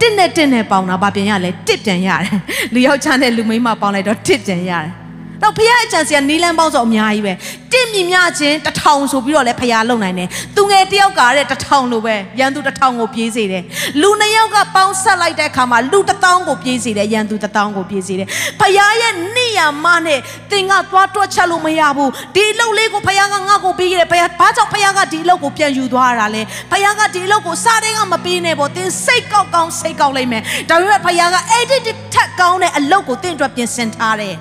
တစ်နဲ့တစ်နဲ့ပေါင်းတာဗာပြန်ရလဲတစ်တန်ရတယ်လူယောက်ျားနဲ့လူမိန်းမပေါင်းလိုက်တော့တစ်တန်ရတယ် တော့ဖခင်အကြံစီကနီလန်းပေါင်းဆိုအများကြီးပဲတင့်မြမြချင်းတထောင်ဆိုပြီးတော့လည်းဖခင်လုံနိုင်တယ်သူငယ်တယောက်ကတဲ့တထောင်လိုပဲရန်သူတထောင်ကိုပြေးစေတယ်လူနှစ်ယောက်ကပေါင်းဆက်လိုက်တဲ့အခါမှာလူတစ်တောင်းကိုပြေးစေတယ်ရန်သူတစ်တောင်းကိုပြေးစေတယ်ဖခင်ရဲ့နေရမနဲ့သင်ကသွားတွက်ချက်လို့မရဘူးဒီအလုပ်လေးကိုဖခင်ကငါ့ကိုပေးခဲ့တယ်ဖခင်ဘာကြောင့်ဖခင်ကဒီအလုပ်ကိုပြန်ယူသွားတာလဲဖခင်ကဒီအလုပ်ကိုစားတဲ့ကမပေးနဲ့ပေါ့သင်စိတ်ကောက်ကောင်းစိတ်ကောက်လိုက်မယ်ဒါပေမဲ့ဖခင်ကအဲ့ဒီထက်ကောင်းတဲ့အလုပ်ကိုသင်အတွက်ပြင်ဆင်ထားတယ်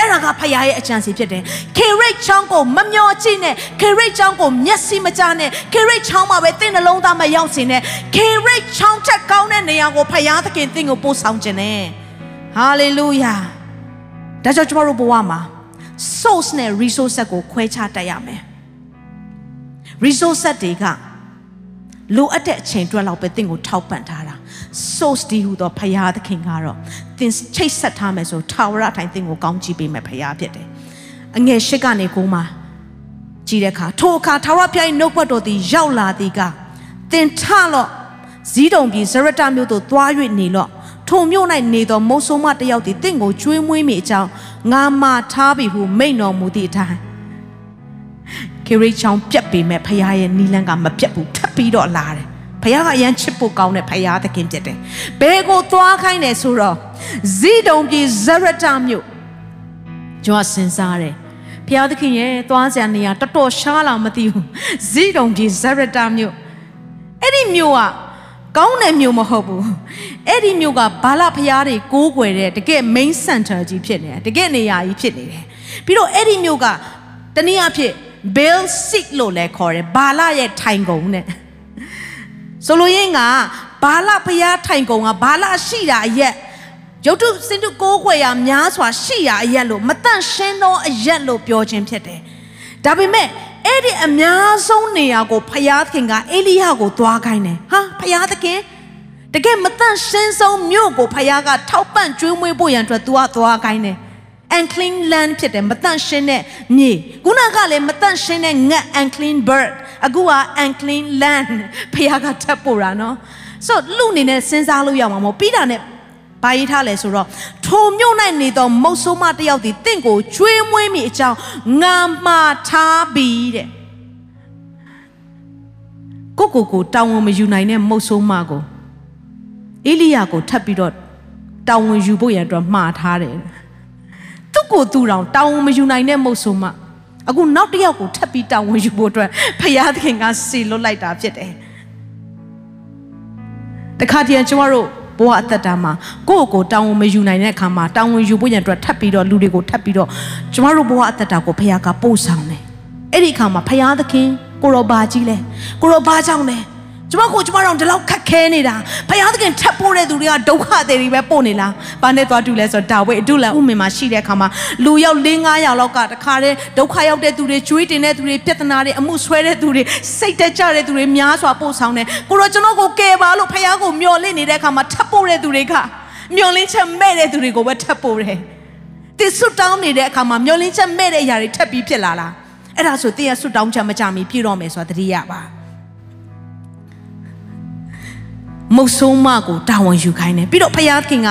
အဲ့ဒါကဖခင်ရဲ့အကြံစီဖြစ်တယ်ခေရိတ်ချောင်းကိုမမျောကြည့်နဲ့ခေရိတ်ချောင်းကိုမျက်စိမကြနဲ့ခေရိတ်ချောင်းမှာပဲတင့်နှလုံးသားမရောက်စေနဲ့ခေရိတ်ချောင်းချက်ကောင်းတဲ့နေရာကိုဖခင်သခင်တင့်ကိုပို့ဆောင်ခြင်းနဲ့ဟာလေလုယာဒါကြောင့်ကျွန်တော်တို့ဘဝမှာ source နဲ့ resource ကိုခွဲခြားတတ်ရမယ် resource တွေကလိုအပ်တဲ့အချိန်အတွက်လောက်ပဲတင့်ကိုထောက်ပံ့ထားတာ source ဒီဟူသောဖရာသခင်ကတော့ သင်ချိတ်ဆက်ထားမယ်ဆိုထာဝရအတိုင်းသင်ကိုကောင်းချီးပေးမယ်ဖရာဖြစ်တယ်။အငယ်ရှစ်ကနေကိုမှကြည့်တဲ့အခါထိုအခါထာဝရဘုရား၏နှုတ်ပတ်တော်သည်ရောက်လာသည်ကသင်ထလော့ဇီးတုံပြည်ဇရတမြို့သို့သွား၍နေလော့ထိုမြို့၌နေသောမုတ်ဆိုးမတယောက်သည်တင့်ကိုကျွေးမွေးမိအကြောင်းငါမာထားပြီဟုမိန့်တော်မူသည့်အတိုင်းခေရိချောင်းပြက်ပေမဲ့ဖရာရဲ့နီလန်းကမပြက်ဘူးထပ်ပြီးတော့လာတယ် ဖခင်ကအရန်ချစ်ဖို့ကောင်းတဲ့ဖခင်သခင်ဖြစ်တယ်။ဘယ်ကိုသွားခိုင်းတယ်ဆိုတော့ဇီဒုံပြည်ဇရတမြို့ကျွန်တော်စဉ်းစားတယ်။ဖခင်သခင်ရဲ့သွားစရာနေရာတော်တော်ရှားလာမသိဘူး။ဇီဒုံပြည်ဇရတမြို့အဲ့ဒီမြို့ကကောင်းတဲ့မြို့မဟုတ်ဘူး။အဲ့ဒီမြို့ကဘာလဖရားတွေကိုးကွယ်တဲ့တကယ် main center ကြီးဖြစ်နေတယ်။တကယ်နေရာကြီးဖြစ်နေတယ်။ပြီးတော့အဲ့ဒီမြို့ကတနည်းအားဖြင့် Bill Sick လို့လည်းခေါ်တယ်။ဘာလရဲ့ထိုင်ကုန်နဲ့ ဆိုလိုရင်းကဘာလဖျားထိုင်ကုန်ကဘာလရှိတာအရက်ရုတ်တုစင်တုကိုးခွေရများစွာရှိတာအရက်လို့မတန့်ရှင်းသောအရက်လို့ပြောခြင်းဖြစ်တယ်။ဒါပေမဲ့အဲ့ဒီအများဆုံးနေရာကိုဖျားသခင်ကအေလိယကိုသွားခိုင်းတယ်။ဟာဖျားသခင်တကယ်မတန့်ရှင်းဆုံးမြို့ကိုဖျားကထောက်ပံ့ကျွေးမွေးဖို့ရန်အတွက် तू ကသွားခိုင်းတယ်။ unclean land ဖြစ်တယ်မတန့်ရှင်းတဲ့မြေခုနကလည်းမတန့်ရှင်းတဲ့ငတ် unclean bird အခုက unclean land ဖခင်ကထပ်ပို့တာနော်ဆိုတော့လူအနေနဲ့စဉ်းစားလို့ရမှာမဟုတ်ပြီးတာနဲ့ဘာရေးထားလဲဆိုတော့ထိုမြို့၌နေသောမုတ်ဆိုးမတယောက်သည်တင့်ကိုကျွေးမွေးမိအကြောင်းငါမှားထားပြီးတဲ့ကိုကိုကိုတောင်းဝန်မယူနိုင်တဲ့မုတ်ဆိုးမကိုအေလိယကိုထပ်ပြီးတော့တောင်းဝန်ယူဖို့ရန်အတွက်မှားထားတယ် သူ့ကိုသူ့တောင်တောင်းဝန်မယူနိုင်တဲ့မုတ်ဆိုးမအခုနောက်တစ်ယောက်ကိုထပ်ပြီးတောင်းဝန်ယူဖို့အတွက်ဖယားသခင်ကစီလွတ်လိုက်တာဖြစ်တယ်တခါတည်းကျွန်တော်တို့ဘဝအသက်တာမှာကိုယ့်ကိုတောင်းဝန်မယူနိုင်တဲ့အခါမှာတောင်းဝန်ယူဖို့ရန်အတွက်ထပ်ပြီးတော့လူတွေကိုထပ်ပြီးတော့ကျွန်တော်တို့ဘဝအသက်တာကိုဖခင်ကပို့ဆောင်တယ်အဲ့ဒီအခါမှာဖခင်သခင်ကိုရောဘာကြီးလဲကိုရောဘာကြောင့်လဲ ကျမကိုကျမတို့ဒီလောက်ခက်ခဲနေတာဖယားသခင်ထပ်ပို့တဲ့သူတွေကဒုက္ခတွေတွေပဲပို့နေလားဘာနဲ့သွားတူလဲဆိုတော့ဒါဝိအတုလဥမင်မှာရှိတဲ့အခါမှာလူရောက်၄၅ယောက်လောက်ကတခါတည်းဒုက္ခရောက်တဲ့သူတွေကျွေးတင်တဲ့သူတွေပြဿနာတွေအမှုဆွဲတဲ့သူတွေစိတ်တက်ကြတဲ့သူတွေများစွာပို့ဆောင်တယ်ကိုရောကျွန်တော်ကိုကယ်ပါလို့ဖယားကိုမျှော်လင့်နေတဲ့အခါမှာထပ်ပို့တဲ့သူတွေကမျှော်လင့်ချက်မဲ့တဲ့သူတွေကိုပဲထပ်ပို့တယ်တိဆွတ်တောင်းနေတဲ့အခါမှာမျှော်လင့်ချက်မဲ့တဲ့အရာတွေထပ်ပြီးဖြစ်လာလားအဲ့ဒါဆိုတင်းရဆွတ်တောင်းချက်မကြမီပြည့်တော့မယ်ဆိုတာတတိယပါ မုတ်ဆိုးမကိုတာဝန်ယူခိုင်းတယ်ပြီးတော့ဖယားခင်က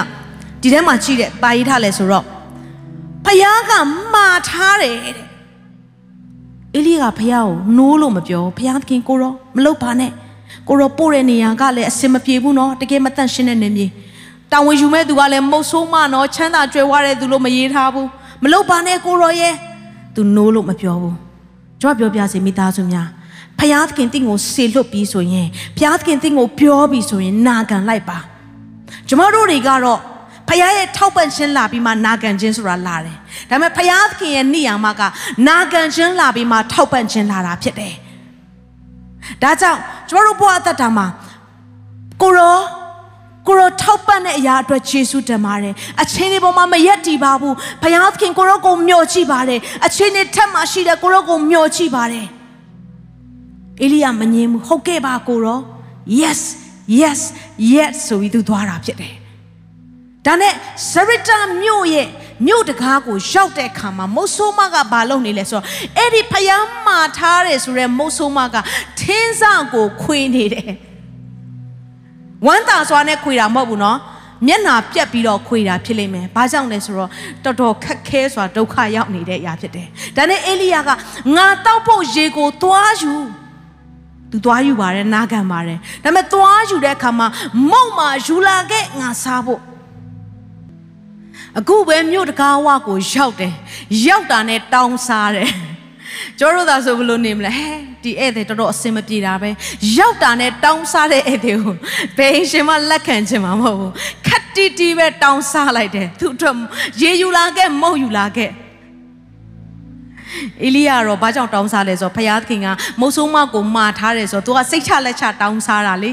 ဒီထဲမှာကြည့်တဲ့ပါရီထားလဲဆိုတော့ဖယားကမှားထားတယ်တဲ့အေလိကဖယားကိုနိုးလို့မပြောဖယားခင်ကိုရောမလုပ်ပါနဲ့ကိုရောပို့တဲ့နေရာကလည်းအစင်မပြေဘူးနော်တကယ်မတန့်ရှင်းတဲ့နေမြေတာဝန်ယူမဲ့သူကလည်းမုတ်ဆိုးမနော်ချမ်းသာကြွယ်ဝတဲ့သူလို့မရေးထားဘူးမလုပ်ပါနဲ့ကိုရောရဲ့သူနိုးလို့မပြောဘူးကြွပြောပြစီမိသားစုများ ဖျားသခင်တင့်ကိုဆေလွတ်ပြီးဆိုရင်ဖျားသခင်တင့်ကိုပြောပြီးဆိုရင်နာခံလိုက်ပါကျမတို့တွေကတော့ဖခင်ရဲ့ထောက်ပံ့ခြင်းလာပြီးမှနာခံခြင်းဆိုတာလာတယ်။ဒါပေမဲ့ဖခင်သခင်ရဲ့နေရာမှာကနာခံခြင်းလာပြီးမှထောက်ပံ့ခြင်းလာတာဖြစ်တယ်။ဒါကြောင့်ကျမတို့ဘဝအသက်တာမှာကိုရောကိုရောထောက်ပံ့တဲ့အရာအတွက်ယေရှုတင်ပါတယ်။အချင်းတွေပေါ်မှာမရက်တည်ပါဘူး။ဖခင်သခင်ကိုရောကိုမျှော်ကြည့်ပါတယ်။အချင်းတွေထက်မှရှိတဲ့ကိုရောကိုမျှော်ကြည့်ပါတယ်။ အေလိယမငြင်းဘူးဟုတ်ကဲ့ပါကိုရော yes yes yes ဆိုပြီးသူသွားတာဖြစ်တယ်ဒါနဲ့ဇရတာမြို့ရဲ့မြို့တကားကိုရောက်တဲ့အခါမှာမုတ်ဆိုးမကဘာလုပ်နေလဲဆိုတော့အဲ့ဒီဖျားမာထားတယ်ဆိုတော့မုတ်ဆိုးမကထင်းစကိုခွေနေတယ်ဝမ်းသာစွာနဲ့ခွေတာမဟုတ်ဘူးနော်မျက်နာပြက်ပြီးတော့ခွေတာဖြစ်လိမ့်မယ်။ဘာကြောင့်လဲဆိုတော့တော်တော်ခက်ခဲစွာဒုက္ခရောက်နေတဲ့အရာဖြစ်တယ်။ဒါနဲ့အေလိယကငါတောက်ဖို့ရေကိုသွားယူ။ သူသွားယူပါတယ်နာခံပါတယ်ဒါပေမဲ့သွားယူတဲ့အခါမှာမုံမှာယူလာခဲ့ငါစားဖို့အခုပဲမြို့တကားဝကိုရောက်တယ်ရောက်တာနဲ့တောင်းစားတယ်ကျောတို့သာဆိုဘလို့နေမလဲဟဲဒီဧည့်သည်တော်တော်အစင်မပြေတာပဲရောက်တာနဲ့တောင်းစားတဲ့ဧည့်သည်ကိုဘယ်ရှင်မလက်ခံချင်မှာမဟုတ်ဘူးခက်တီတီပဲတောင်းစားလိုက်တယ်သူတို့ရေယူလာခဲ့မုံယူလာခဲ့ အေလိယကတော့ဘာကြောင့်တောင်းစားလဲဆိုတော့ဖယားသခင်ကမုတ်ဆိုးမကိုမာထားတယ်ဆိုတော့သူကစိတ်ချလက်ချတောင်းစားတာလေ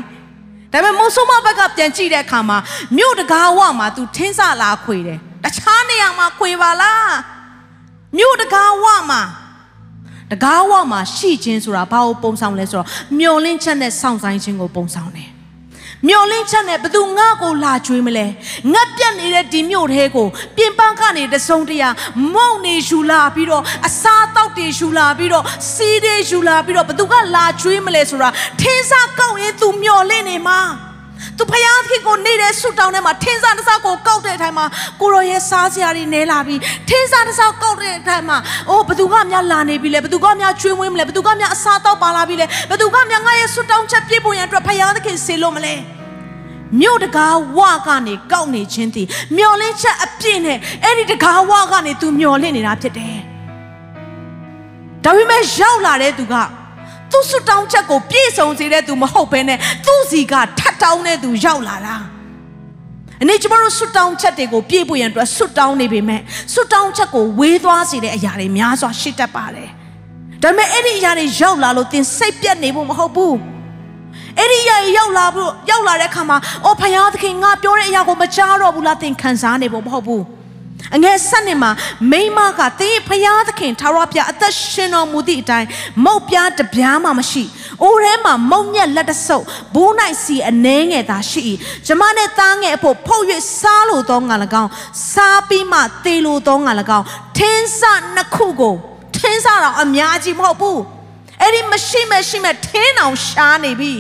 ဒါပေမဲ့မုတ်ဆိုးမဘက်ကပြန်ကြည့်တဲ့အခါမှာမြို့တကားဝမှာ तू ထင်းစလာခွေတယ်တခြားနေရာမှာခွေပါလားမြို့တကားဝမှာတကားဝမှာရှိခြင်းဆိုတာဘာကိုပုံဆောင်လဲဆိုတော့မျောလင့်ချက်နဲ့စောင့်ဆိုင်ခြင်းကိုပုံဆောင်တယ် မျောလင့်ချက်နဲ့ဘသူငါ့ကိုလာကြွေးမလဲငတ်ပြတ်နေတဲ့ဒီမြို့ထဲကိုပြင်ပန်းကနေတစုံတရာမုံနေယူလာပြီးတော့အစားတောက်တွေယူလာပြီးတော့စီးတွေယူလာပြီးတော့ဘသူကလာကြွေးမလဲဆိုတာထင်းစားကောက်ရင်သူမျောလင့်နေမှာ သူဖယားခင်ကိုနေတဲ့ဆုတောင်းထဲမှာထင်းစားတစ်စားကိုကောက်တဲ့အထိုင်မှာကိုရောရဲ့စားစရာတွေနဲလာပြီးထင်းစားတစ်စားကောက်တဲ့အထိုင်မှာအိုးဘသူကများလာနေပြီလဲဘသူကများကျွေးမွေးမလဲဘသူကများအစားတောက်ပါလာပြီလဲဘသူကများငါရဲ့ဆုတောင်းချက်ပြည့်ဖို့ရန်အတွက်ဖယားသခင်ဆေလို့မလဲမြို့တကားဝကနေကောက်နေခြင်းတည်မျောလင်းချက်အပြည့်နဲ့အဲ့ဒီတကားဝကနေသူမျောလင့်နေတာဖြစ်တယ်ဒါပေမဲ့ရောက်လာတဲ့သူက သူ့ဆွတောင်းချက်ကိုပြည့်စုံစေတဲ့သူမဟုတ်ဘဲနဲ့သူ့စီကထတ်တောင်းတဲ့သူရောက်လာတာအနေကျမတို့ဆွတောင်းချက်တွေကိုပြည့်ဖို့ရန်အတွက်ဆွတောင်းနေပေမဲ့ဆွတောင်းချက်ကိုဝေးသွားစေတဲ့အရာတွေများစွာရှိတတ်ပါတယ်ဒါပေမဲ့အဲ့ဒီအရာတွေရောက်လာလို့သင်စိတ်ပြတ်နေဖို့မဟုတ်ဘူးအဲ့ဒီရရောက်လာဖို့ရောက်လာတဲ့အခါမှာအော်ဖယားသခင်ငါပြောတဲ့အရာကိုမကြားတော့ဘူးလားသင်ခံစားနေဖို့မဟုတ်ဘူး အငယ်ဆက်နှစ်မှာမိမကသင်ဖယားသခင်ထာဝရဘုရားအသက်ရှင်တော်မူသည့်အတိုင်းမုတ်ပြားတပြားမှမရှိအိုးထဲမှာမုံညက်လက်တဆုပ်ဘူးနိုင်စီအနှဲငယ်သာရှိ၏ကျမနဲ့သားငယ်အဖို့ဖုတ်၍စားလို့သောငါ၎င်းစားပြီးမှသေလို့သောငါ၎င်းထင်းစနှစ်ခုကိုထင်းစတော့အများကြီးမဟုတ်ဘူးအဲ့ဒီမရှိမရှိမဲ့ထင်းအောင်ရှားနေပြီ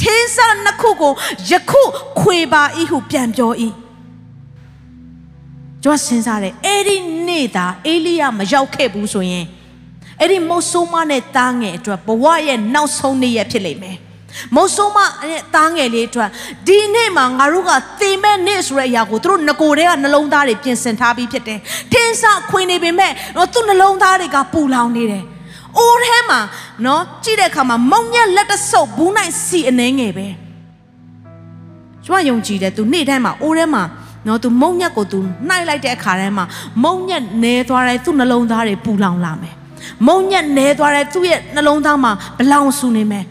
ထင်းစနှစ်ခုကိုယခုခွေပါ၏ဟုပြန်ပြော၏ ကျွန်တော်စဉ်းစားတယ်အဲ့ဒီနေ့သာအေလိယမရောက်ခဲ့ဘူးဆိုရင်အဲ့ဒီမုတ်ဆိုးမနဲ့တားငယ်အတွက်ဘဝရဲ့နောက်ဆုံးနေ့ရက်ဖြစ်လိမ့်မယ်မုတ်ဆိုးမနဲ့တားငယ်လေးအတွက်ဒီနေ့မှာငါတို့ကသေမဲ့နေ့ဆိုတဲ့အရာကိုသူတို့ငကိုတွေကနှလုံးသားတွေပြင်ဆင်ထားပြီးဖြစ်တယ်ထင်းစခွင်နေပေမဲ့တော့သူ့နှလုံးသားတွေကပူလောင်နေတယ်အိုးထဲမှာနော်ကြည့်တဲ့အခါမှာမုံညက်လက်တဆုပ်ဘူးနိုင်စီအနေငယ်ပဲကျွန်မယုံကြည်တယ်သူနေ့တိုင်းမှာအိုးထဲမှာ နော်သူမုံညက်ကိုသူနှိုက်လိုက်တဲ့အခါတိုင်းမှာမုံညက်နဲသွားတဲ့သူ့နှလုံးသားတွေပူလောင်လာမယ်မုံညက်နဲသွားတဲ့သူ့ရဲ့နှလုံးသားမှာဘလောင်ဆူနေမယ်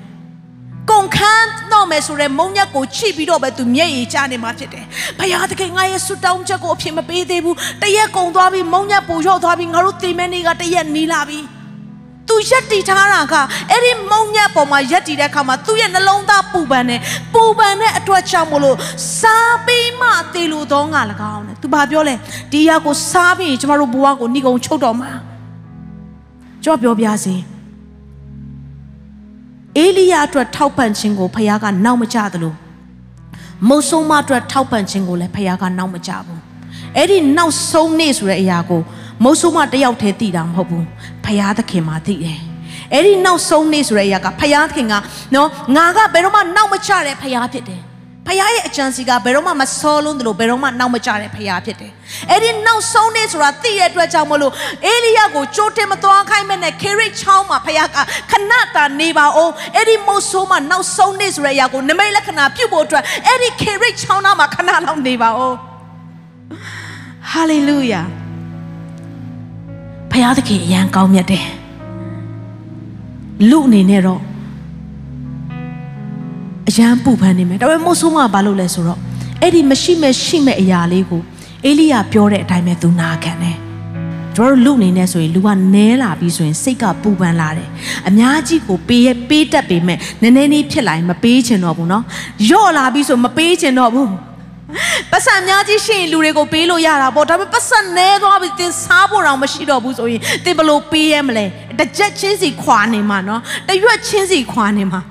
ကုန်ခန်းတော့မယ်ဆိုတဲ့မုံညက်ကိုချိပြီးတော့ပဲသူမျက်ရည်ကျနေမှာဖြစ်တယ်။ဘုရားသခင်ငါရဲ့ဆုတောင်းချက်ကိုအဖြစ်မပေးသေးဘူး။တရက်ကုန်သွားပြီးမုံညက်ပူရော့သွားပြီးငါတို့သေမဲ့နေ့ကတရက်နီးလာပြီ။ तू ရက်တည်ထားတာကအဲ့ဒီမုံညက်ပေါ်မှာရက်တည်တဲ့အခါမှာသူ့ရဲ့နှလုံးသားပူပန်တယ်။ပူပန်တဲ့အတွက်ကြောင့်မလို့စားပြီးမှသေလို့တော့ငါ၎င်းတဲ့။ तू ဘာပြောလဲ။ဒီရက်ကိုစားပြီးရင်ကျမတို့ဘဝကိုဏိကုံချုပ်တော်မှာ။ကြောပြောပြစေ။အေလိယအတွက်ထောက်ပံ့ခြင်းကိုဖခင်ကနောက်မကြသလိုမုတ်ဆိုးမအတွက်ထောက်ပံ့ခြင်းကိုလည်းဖခင်ကနောက်မကြဘူးအဲ့ဒီနောက်ဆုံးနေ့ဆိုတဲ့အရာကို မုတ်ဆိုးမတယောက်တည်းသိတာမဟုတ်ဘူးဖခင်သခင်မှသိတယ်အဲ့ဒီနောက်ဆုံးနေ့ဆိုတဲ့အရာကဖခင်သခင်ကနော်ငါကဘယ်တော့မှနောက်မကြတဲ့ဖခင်ဖြစ်တယ်ဖခင်ရဲ့အကြံစီကဘယ်တော့မှမစောလုံးတယ်လို့ဘယ်တော့မှနောက်မကြတဲ့ဖခင်ဖြစ်တယ်။အဲ့ဒီနောက်ဆုံးနေ့ဆိုတာသိရတဲ့အတွက်ကြောင့်မလို့အေလိယကိုကြိုးတင်မသွားခိုင်းမဲ့နဲ့ခေရိတ်ချောင်းမှာဖခင်ကခဏတာနေပါအောင်အဲ့ဒီမို့ဆိုးမှာနောက်ဆုံးနေ့ဆိုတဲ့အရာကိုနမိတ်လက္ခဏာပြုတ်ဖို့အတွက်အဲ့ဒီခေရိတ်ချောင်းသားမှာခဏလောက်နေပါအောင်။ဟာလေလုယာ။ ဖခင်သခင်အရန်ကောင်းမြတ်တယ်။လူအနေနဲ့တော့အရန်ပူပန်နေမယ်ဒါပေမဲ့မို့ဆိုးမကဘာလုပ်လဲဆိုတော့အဲ့ဒီမရှိမဲ့ရှိမဲ့အရာလေးကိုအေလိယပြောတဲ့အတိုင်းပဲသူနာခံတယ်ကျွန်တော်တို့လူအနေနဲ့ဆိုရင်လူကနဲလာပြီးဆိုရင်စိတ်ကပူပန်လာတယ်အများကြီးကိုပေးရပေးတတ်ပေမဲ့နည်းနည်းလေးဖြစ်လာရင်မပေးချင်တော့ဘူးเนาะယော့လာပြီးဆိုမပေးချင်တော့ဘူး ပတ်စံများကြီးရှိရင်လူတွေကိုပေးလို့ရတာပေါ့ဒါပေမဲ့ပတ်စံနဲသွားပြီတင်စားဖို့တော့မရှိတော့ဘူးဆိုရင်တင်ဘလို့ပေးရမလဲတကြက်ချင်းစီခွာနေမှာနော်တရွက်ချင်းစီခွာနေမှာ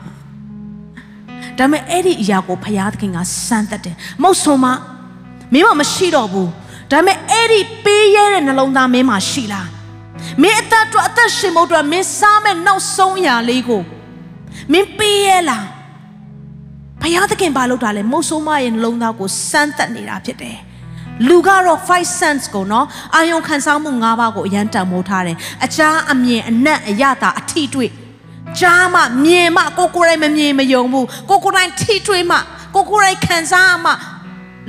ဒါပေမဲ့အဲ့ဒီအရာကိုဖရာသခင်ကစမ်းသက်တယ်မဟုတ်ဆုံးမမင်းမမရှိတော့ဘူးဒါပေမဲ့အဲ့ဒီပေးရတဲ့နှလုံးသားမင်းမှာရှိလားမင်းအသက်အတွက်အသက်ရှင်ဖို့အတွက်မင်းစားမဲ့နောက်ဆုံးအရာလေးကိုမင်းပေးရလား ဖယားသခင်ဘာလုပ်တာလဲမဟုတ်ဆုံးမရဲ့နှလုံးသားကိုစမ်းတတ်နေတာဖြစ်တယ်လူကတော့5 cents ကိုနော်အာယုံခံစားမှု၅ပါးကိုအရန်တန်မိုးထားတယ်အချားအမြင်အနက်အရတာအထီတွေ့ကြားမှမြင်မှကိုကိုယ်တိုင်မမြင်မယုံဘူးကိုကိုယ်တိုင်ထိတွေ့မှကိုကိုယ်တိုင်ခံစားမှ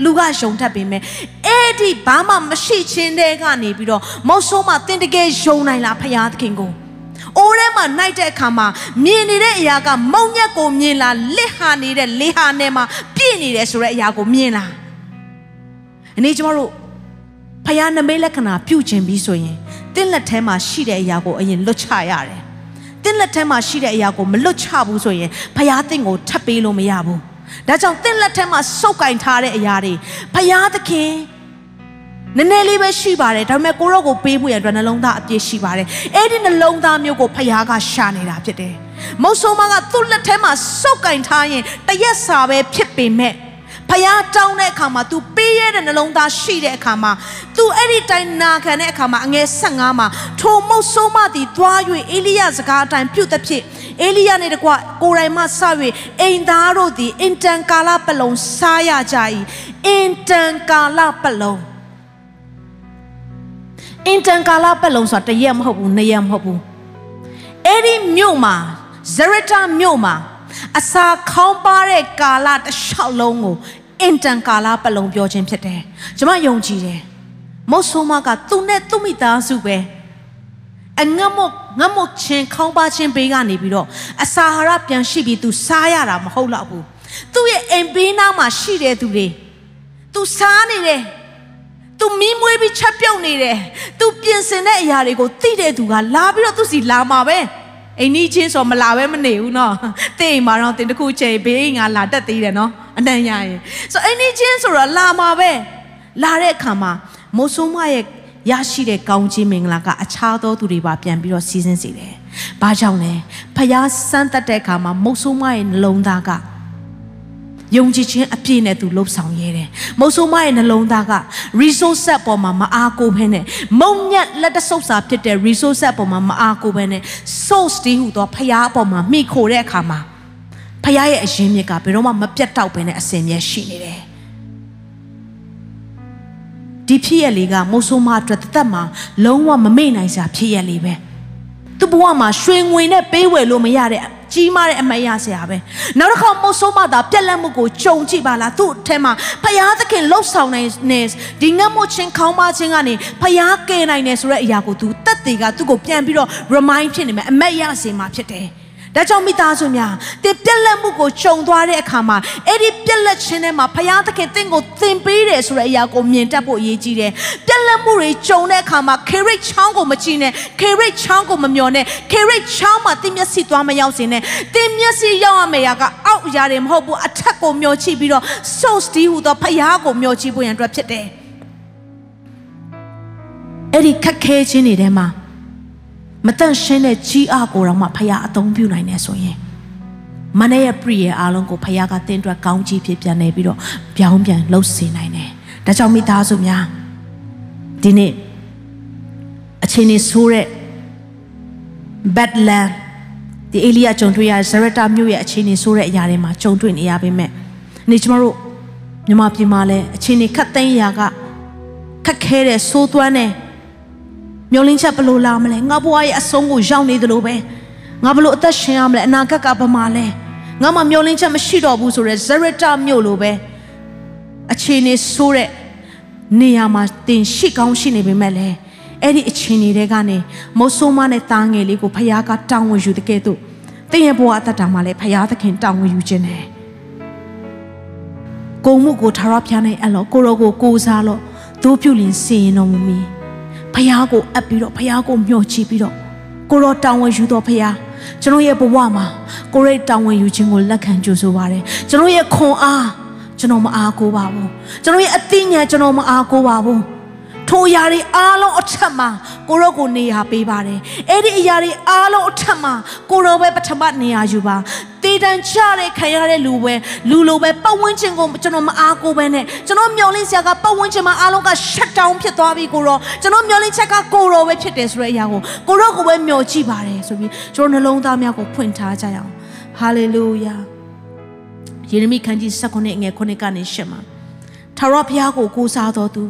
လူကယုံတတ်ပေမဲ့အဲ့ဒီဘာမှမရှိခြင်းတဲ့ကနေပြီးတော့မောက်ဆိုးမှတင်တကယ်ယုံနိုင်လားဖရာသခင်ကို အိုးထဲမှာနိုင်တဲ့အခါမှာမြင်နေတဲ့အရာကမုံညက်ကိုမြင်လားလက်ဟာနေတဲ့လေဟာနဲ့မှာပြည့်နေတယ်ဆိုတဲ့အရာကိုမြင်လားအနေကျမတို့ဖယားနမိတ်လက္ခဏာပြုကျင်ပြီးဆိုရင်တင့်လက်ထဲမှာရှိတဲ့အရာကိုအရင်လွတ်ချရတယ်။တင့်လက်ထဲမှာရှိတဲ့အရာကိုမလွတ်ချဘူးဆိုရင်ဖယားတင့်ကိုထပ်ပေးလို့မရဘူး။ဒါကြောင့်တင့်လက်ထဲမှာစုပ်ကင်ထားတဲ့အရာတွေဖယားသခင် နည်းနည်းလေးပဲရှိပါတယ်ဒါပေမဲ့ကိုရော့ကိုပေးဖို့ရအတွက်နှလုံးသားအပြည့်ရှိပါတယ်အဲ့ဒီနှလုံးသားမျိုးကိုဖယားကရှာနေတာဖြစ်တယ်မုတ်ဆိုးမကသူ့လက်ထဲမှာစုပ်ကင်ထားရင်တရက်စာပဲဖြစ်ပေမဲ့ဖယားတောင်းတဲ့အခါမှာ तू ပေးရတဲ့နှလုံးသားရှိတဲ့အခါမှာ तू အဲ့ဒီတိုင်းနာခံတဲ့အခါမှာအငယ်15မှာထိုမုတ်ဆိုးမသည်သွား၍အေလိယစကားအတိုင်းပြုတ်သဖြင့်အေလိယနှင့်တကွကိုယ်တိုင်မှဆ၍အိမ်သားတို့သည်အင်တန်ကာလပတ်လုံးစားရကြ၏အင်တန်ကာလပတ်လုံး အင်တန်ကာလပတ်လုံးဆိုတာတရက်မဟုတ်ဘူးနှစ်ရက်မဟုတ်ဘူးအဲ့ဒီမြို့မှာဇရတာမြို့မှာအစာခေါင်းပါတဲ့ကာလတစ်လျှောက်လုံးကိုအင်တန်ကာလပတ်လုံးပြောခြင်းဖြစ်တယ်ကျွန်မယုံကြည်တယ်မုတ်ဆိုးမကသူနဲ့သူ့မိသားစုပဲအငတ်မငတ်မချင်းခေါင်းပါချင်းဘေးကနေပြီးတော့အစာဟာရပြန်ရှိပြီးသူစားရတာမဟုတ်တော့ဘူးသူ့ရဲ့အိမ်ဘေးနားမှာရှိတဲ့သူတွေသူစားနေတယ် သူမီးမွေးပြီးချက်ပြုတ်နေတယ်သူပြင်ဆင်တဲ့အရာတွေကိုသိတဲ့သူကလာပြီးတော့သူစီလာမှာပဲအိမ်နီးချင်းဆိုမလာပဲမနေဘူးနော်တဲ့အိမ်မှာတော့တင်တစ်ခုချိန်ဘေးအိမ်ကလာတက်သေးတယ်နော်အနံ့ရရင်ဆိုအိမ်နီးချင်းဆိုတော့လာမှာပဲလာတဲ့အခါမှာမိုးဆိုးမရဲ့ရရှိတဲ့ကောင်းခြင်းမင်္ဂလာကအခြားသောသူတွေပါပြန်ပြီးတော့စီးစင်းစေတယ်။ဘာကြောင့်လဲ။ဖျားစမ်းတက်တဲ့အခါမှာမုတ်ဆိုးမရဲ့နှလုံးသားက ယုံကြည်ခြင်းအပြည့်နဲ့သူလှုပ်ဆောင်ရဲတယ်။မုတ်ဆိုးမရဲ့နှလုံးသားက resource set ပေါ်မှာမအားကိုဘဲနဲ့မုံညက်လက်တဆုပ်စာဖြစ်တဲ့ resource set ပေါ်မှာမအားကိုဘဲနဲ့ source တည်းဟူသောဖျားအပေါ်မှာမိခိုတဲ့အခါမှာဖျားရဲ့အရင်မြစ်ကဘယ်တော့မှမပြတ်တောက်ဘဲနဲ့အစဉ်မြဲရှိနေတယ်။ဒီဖြစ်ရလေးကမုတ်ဆိုးမအတွက်တသက်မှာလုံးဝမမေ့နိုင်စရာဖြစ်ရလေးပဲသူဘဝမှာရွှေငွေနဲ့ပေးဝယ်လို့မရတဲ့ ကြီးမားတဲ့အမရစရာပဲနောက်တစ်ခါမုတ်ဆိုးမသာပြက်လက်မှုကိုကြုံကြည့်ပါလားသူ့အထက်မှာဖယားသခင်လှုပ်ဆောင်နိုင်နေဒီငတ်မှုချင်းခေါင်းပါချင်းကနေဖယားကယ်နိုင်တယ်ဆိုတဲ့အရာကိုသူတက်သေးကသူ့ကိုပြန်ပြီးတော့ remind ဖြစ်နေမယ်အမက်ရစေမှာဖြစ်တယ် ဒါကြောင့်မိသားစုများတင်ပြက်လက်မှုကိုခြုံသွားတဲ့အခါမှာအဲ့ဒီပြက်လက်ခြင်းထဲမှာဘုရားသခင်တင့်ကိုသင်ပေးတယ်ဆိုတဲ့အရာကိုမြင်တတ်ဖို့အရေးကြီးတယ်။ပြက်လက်မှုတွေခြုံတဲ့အခါမှာခေရိတ်ချောင်းကိုမကြည့်နဲ့ခေရိတ်ချောင်းကိုမမျောနဲ့ခေရိတ်ချောင်းမှာတင်မျက်စိသွားမရောက်စေနဲ့တင်မျက်စိရောက်ရမယ့်ရာကအောက်အရာတွေမဟုတ်ဘူးအထက်ကိုမျောချိပြီးတော့ source ဒီဟူသောဘုရားကိုမျောချိဖို့ရန်အတွက်ဖြစ်တယ်။အဲ့ဒီခက်ခဲခြင်းတွေထဲမှာ မတန့်ရှင်းတဲ့ကြီးအားကိုတော့မှဖခင်အသုံးပြုနိုင်တယ်ဆိုရင်မနေ့ရဲ့ပြည့်ရဲ့အားလုံးကိုဖခင်ကတင်းအတွက်ကောင်းကြီးဖြစ်ပြန်နေပြီးတော့ပြောင်းပြန်လှုပ်စေနိုင်တယ်။ဒါကြောင့်မိသားစုများဒီနေ့အချိန်နေဆိုးတဲ့ Badland ဒီအေလိယကြုံတွေ့ရဇရတာမြို့ရဲ့အချိန်နေဆိုးတဲ့အရာတွေမှာကြုံတွေ့နေရပါမယ်။နေ့ကျမတို့မြမပြည်မှာလည်းအချိန်နေခတ်သိမ်းရာကခက်ခဲတဲ့ဆိုးသွမ်းတဲ့ မျောလင်းချက်ဘလို့လာမလဲငါဘဝရဲ့အဆုံးကိုရောက်နေသလိုပဲငါဘလို့အသက်ရှင်ရမလဲအနာဂတ်ကဘာမှလဲငါမှမျောလင်းချက်မရှိတော့ဘူးဆိုရဲဇရတာမြို့လိုပဲအခြေအနေဆိုးတဲ့နေရာမှာတင်ရှိကောင်းရှိနေပေမဲ့လည်းအဲ့ဒီအခြေအနေတွေကနေမုတ်ဆိုးမနဲ့တားငယ်လေးကိုဖခင်ကတောင်းဝင်ယူတဲ့ကဲ့သို့တင်းရဲ့ဘဝအသက်တာမှာလည်းဖခင်သခင်တောင်းဝင်ယူခြင်းတယ်ကိုမှုကိုထာဝရဘုရားနဲ့အဲ့လောကိုရောကိုကိုးစားလို့တို့ပြုလင်စင်ရင်တော်မူမီ ဖះကိုအပ်ပြီးတော့ဖះကိုမျှော်ချပြီးတော့ကိုရောတောင်းဝင်ယူတော့ဖះကျွန်တော်ရဲ့ဘဝမှာကိုရိတ်တောင်းဝင်ယူခြင်းကိုလက်ခံကြိုဆိုပါတယ်ကျွန်တော်ရဲ့ခွန်အားကျွန်တော်မအားကိုပါဘူးကျွန်တော်ရဲ့အသိဉာဏ်ကျွန်တော်မအားကိုပါဘူး ထိုအရာတွေအားလုံးအထက်မှာကိုရောကိုနေရာပေးပါတယ်အဲ့ဒီအရာတွေအားလုံးအထက်မှာကိုရောပဲပထမနေရာယူပါတည်တံချတဲ့ခံရတဲ့လူပဲလူလိုပဲပတ်ဝန်းကျင်ကိုကျွန်တော်မအားကိုပဲနဲ့ကျွန်တော်မျောလင့်စရာကပတ်ဝန်းကျင်မှာအားလုံးက shut down ဖြစ်သွားပြီကိုရောကျွန်တော်မျောလင့်ချက်ကကိုရောပဲဖြစ်တယ်ဆိုတဲ့အရာကိုကိုရောကိုပဲမျောကြည့်ပါတယ်ဆိုပြီးကျွန်တော်နှလုံးသားများကိုဖွင့်ထားကြရအောင် hallelujah ယေရမိခန်းကြီး19ငယ်9ကနေ10မှာထာဝရဘုရားကိုကိုးစားတော်သူ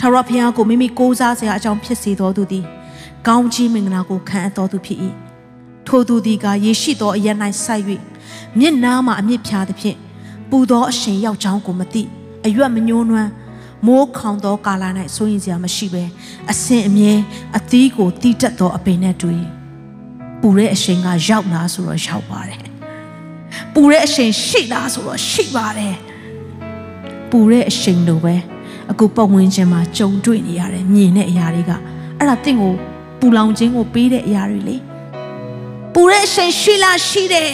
ထာဝရဘုရားကိုမိမိကိုးစားစရာအကြောင်းဖြစ်စေတော်သူသည်ကောင်းကြီးမင်္ဂလာကိုခံအပ်တော်သူဖြစ်၏ထိုသူသည်ကယေရှိသောအရ၌ဆိုက်၍မျက်နားမှာအမြင့်ဖြာသည်ဖြင့်ပူသောအရှင်ရောက်ကြောင်းကိုမသိအရွက်မညှိုးနွမ်းမိုးခေါင်သောကာလ၌ဆိုရင်စရာမရှိဘဲအစင်အမြဲအသီးကိုတီးတက်သောအပင်နဲ့တွေ့ပူတဲ့အရှင်ကရောက်လာဆိုတော့ရောက်ပါတယ်ပူတဲ့အရှင်ရှိလားဆိုတော့ရှိပါတယ်ပူတဲ့အရှင်လိုပဲ အခုပတ်ဝန်းကျင်မှာကြုံတွေ့နေရတယ်မြင်တဲ့အရာတွေကအဲ့ဒါတင့်ကိုပူလောင်ခြင်းကိုပေးတဲ့အရာတွေလေပူတဲ့အချိန်ရှိလားရှိတယ်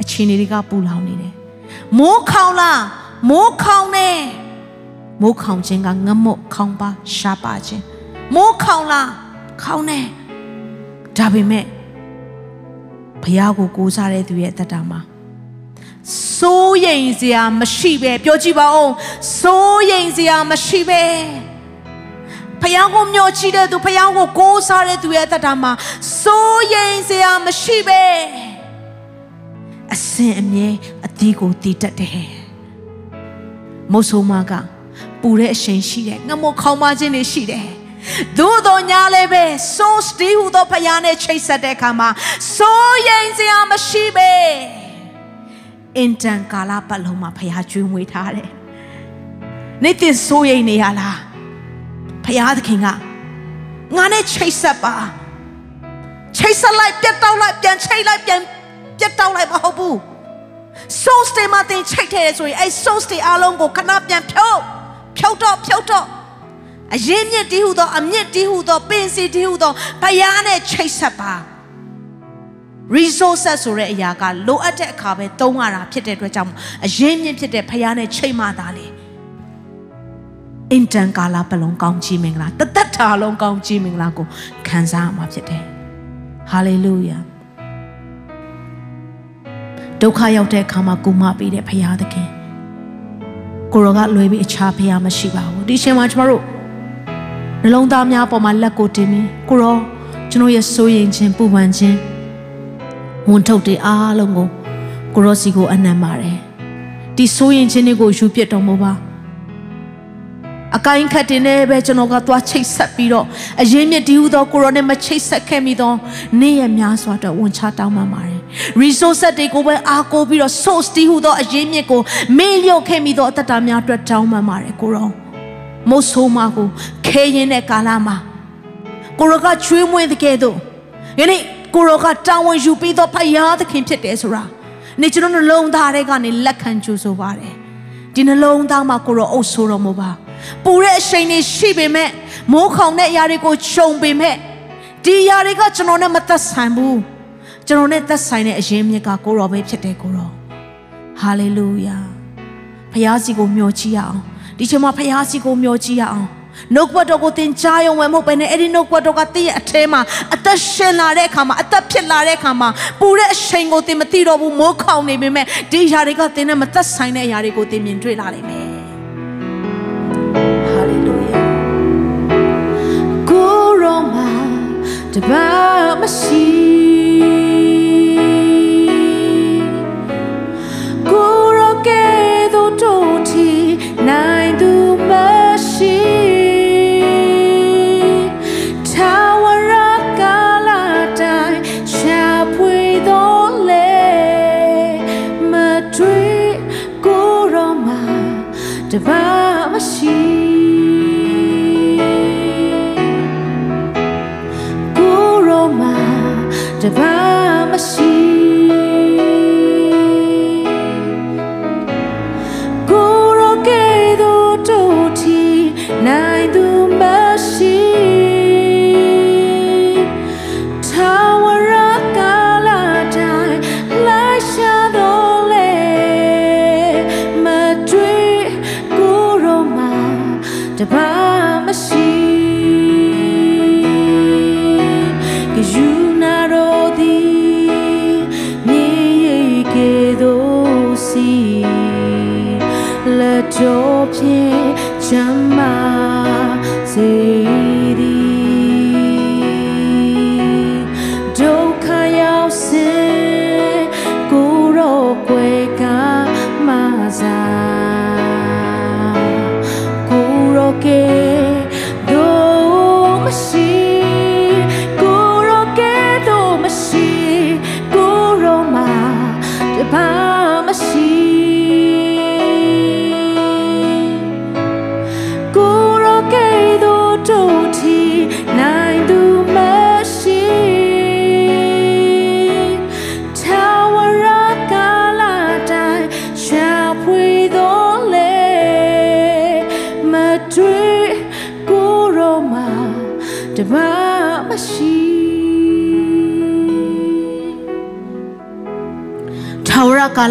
အချင်းတွေကပူလောင်နေတယ်မိုးခေါင်လားမိုးခေါင်နေမိုးခေါင်ခြင်းကငမုတ်ခေါင်ပါရှားပါခြင်းမိုးခေါင်လားခေါင်နေဒါပေမဲ့ဘုရားကိုကိုးစားတဲ့သူရဲ့အသက်တာမှာ စိုးရိမ်စရာမရှိပဲပြောကြည့်ပါဦးစိုးရိမ်စရာမရှိပဲဖယားကိုမျှော်ချီတဲ့သူဖယားကိုကိုးစားတဲ့သူရဲ့အသက်တာမှာစိုးရိမ်စရာမရှိပဲအစင်အမြဲအသီးကိုတည်တတ်တယ်မုတ်ဆိုးမကပူတဲ့အရှင်ရှိတယ်ငမို့ခေါင်းမခြင်းတွေရှိတယ်သို့တော်ညာလည်းပဲ source ဒီဟူသောဖယားနဲ့ချိတ်ဆက်တဲ့အခါမှာစိုးရိမ်စရာမရှိပဲ အင်တန်ကာလပတ်လုံးမှာဖယားကျွေးမွေးထားတယ်နေ့တင်စိုးရိမ်နေရလားဖယားသခင်ကငါနဲ့ချိတ်ဆက်ပါချိတ်ဆက်လိုက်ပြတ်တောက်လိုက်ပြန်ချိတ်လိုက်ပြန်ပြတ်တောက်လိုက်မဟုတ်ဘူး source တွေမှာတင်ချိတ်ထဲဆိုရင်အဲ source တွေအားလုံးကိုခဏပြန်ဖြုတ်ဖြုတ်တော့ဖြုတ်တော့အရင်မြစ်တည်ဟုသောအမြင့်တည်ဟုသောပင်စီတည်ဟုသောဖယားနဲ့ချိတ်ဆက်ပါ resources ဆိုတဲ့အရာကလိုအပ်တဲ့အခါပဲသုံးရတာဖြစ်တဲ့အတွက်ကြောင့်အရင်မြင့်ဖြစ်တဲ့ဖယားနဲ့ချိတ်မှသာလေအင်တန်ကာလာပလုံးကောင်းချီးမင်္ဂလာတသက်တာလုံးကောင်းချီးမင်္ဂလာကိုခံစားရမှာဖြစ်တယ်ဟာလေလုယာဒုက္ခရောက်တဲ့အခါမှာကုမပေးတဲ့ဖယားသခင်ကိုရောကလွယ်ပြီးအခြားဖယားမရှိပါဘူးဒီရှင်မှာကျမတို့နှလုံးသားများပေါ်မှာလက်ကိုတင်ပြီးကိုရောကျွန်တော်ရဲ့စိုးရိမ်ခြင်းပူပန်ခြင်း ဝန်ထုတ်တဲ့အားလုံးကိုကိုရောစီကိုအနံ့ပါတယ်ဒီစိုးရင်ခြင်းတွေကိုယူပြစ်တော်မူပါအကိုင်းခတ်တင်နေပဲကျွန်တော်ကသွားချိတ်ဆက်ပြီးတော့အရင်မြစ်ဒီဟုသောကိုရောနဲ့မချိတ်ဆက်ခဲ့မိသောနေ့ရက်များစွာတော့ဝန်ချတောင်းပန်ပါတယ် resource တွေကိုပဲအားကိုးပြီးတော့ source ဒီဟုသောအရင်မြစ်ကိုမေ့လျော့ခဲ့မိသောအတ္တများအတွက်တောင်းပန်ပါတယ်ကိုရောမုတ်ဆိုးမကိုခဲရင်တဲ့ကာလမှာကိုရောကချွေးမွေးတဲ့ကဲ့သို့ယနေ့ ကိုရောကတာဝန်ယူပြီးတော့ဖယားသခင်ဖြစ်တယ်ဆိုတာနေကျွန်တော်နှလုံးသားထဲကနေလက်ခံကြိုးဆိုပါတယ်ဒီနှလုံးသားမှာကိုရောအုပ်ဆိုးတော်မူပါပူတဲ့အချိန်တွေရှိပေမဲ့မိုးခေါင်တဲ့အရာတွေကိုခြုံပေမဲ့ဒီအရာတွေကကျွန်တော်နဲ့မသက်ဆိုင်ဘူးကျွန်တော်နဲ့သက်ဆိုင်တဲ့အရင်မြစ်ကကိုရောပဲဖြစ်တယ်ကိုရောဟာလေလုယာဖယားစီကိုမျှော်ကြည့်ရအောင်ဒီချိန်မှာဖယားစီကိုမျှော်ကြည့်ရအောင် နှုတ်ကပတ်တော်ကိုသင်ကြားရုံပဲမဟုတ်ဘဲနဲ့အဲ့ဒီနှုတ်ကပတ်တော်ကတည့်ရဲ့အထဲမှာအသက်ရှင်လာတဲ့အခါမှာအသက်ဖြစ်လာတဲ့အခါမှာပူတဲ့အချိန်ကိုသင်မသိတော့ဘူးမိုးခေါင်နေပေမဲ့ဒီຢာတွေကသင်နဲ့မသက်ဆိုင်တဲ့ຢာတွေကိုသင်မြင်တွေ့လာနိုင်မယ်ဟာလေလုယာကိုရောမတပါမရှိ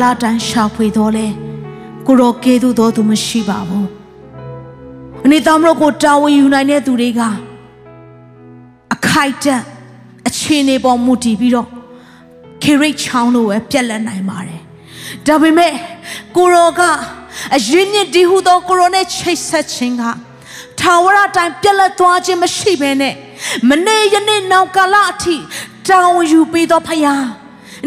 ရကာလတိုင်းရှာဖွေတော်လေကိုယ်တော်ကဲသို့တော်သူမရှိပါဘူးအနေသားမလို့ကိုတာဝန်ယူနိုင်တဲ့သူတွေကအခိုက်အတန့်အခြေအနေပေါ်မူတည်ပြီးတော့ခေရိတ်ချောင်းလို့ပဲပြက်လက်နိုင်ပါတယ်။ဒါပေမဲ့ကိုရောကအရင်နှစ်ဒီဟုသောကိုရောနဲ့ချိတ်ဆက်ခြင်းကထာဝရတိုင်းပြက်လက်သွားခြင်းမရှိဘဲနဲ့မနေ့ယနေ့နောက်ကာလအထိတာဝန်ယူပေးသောဖခင်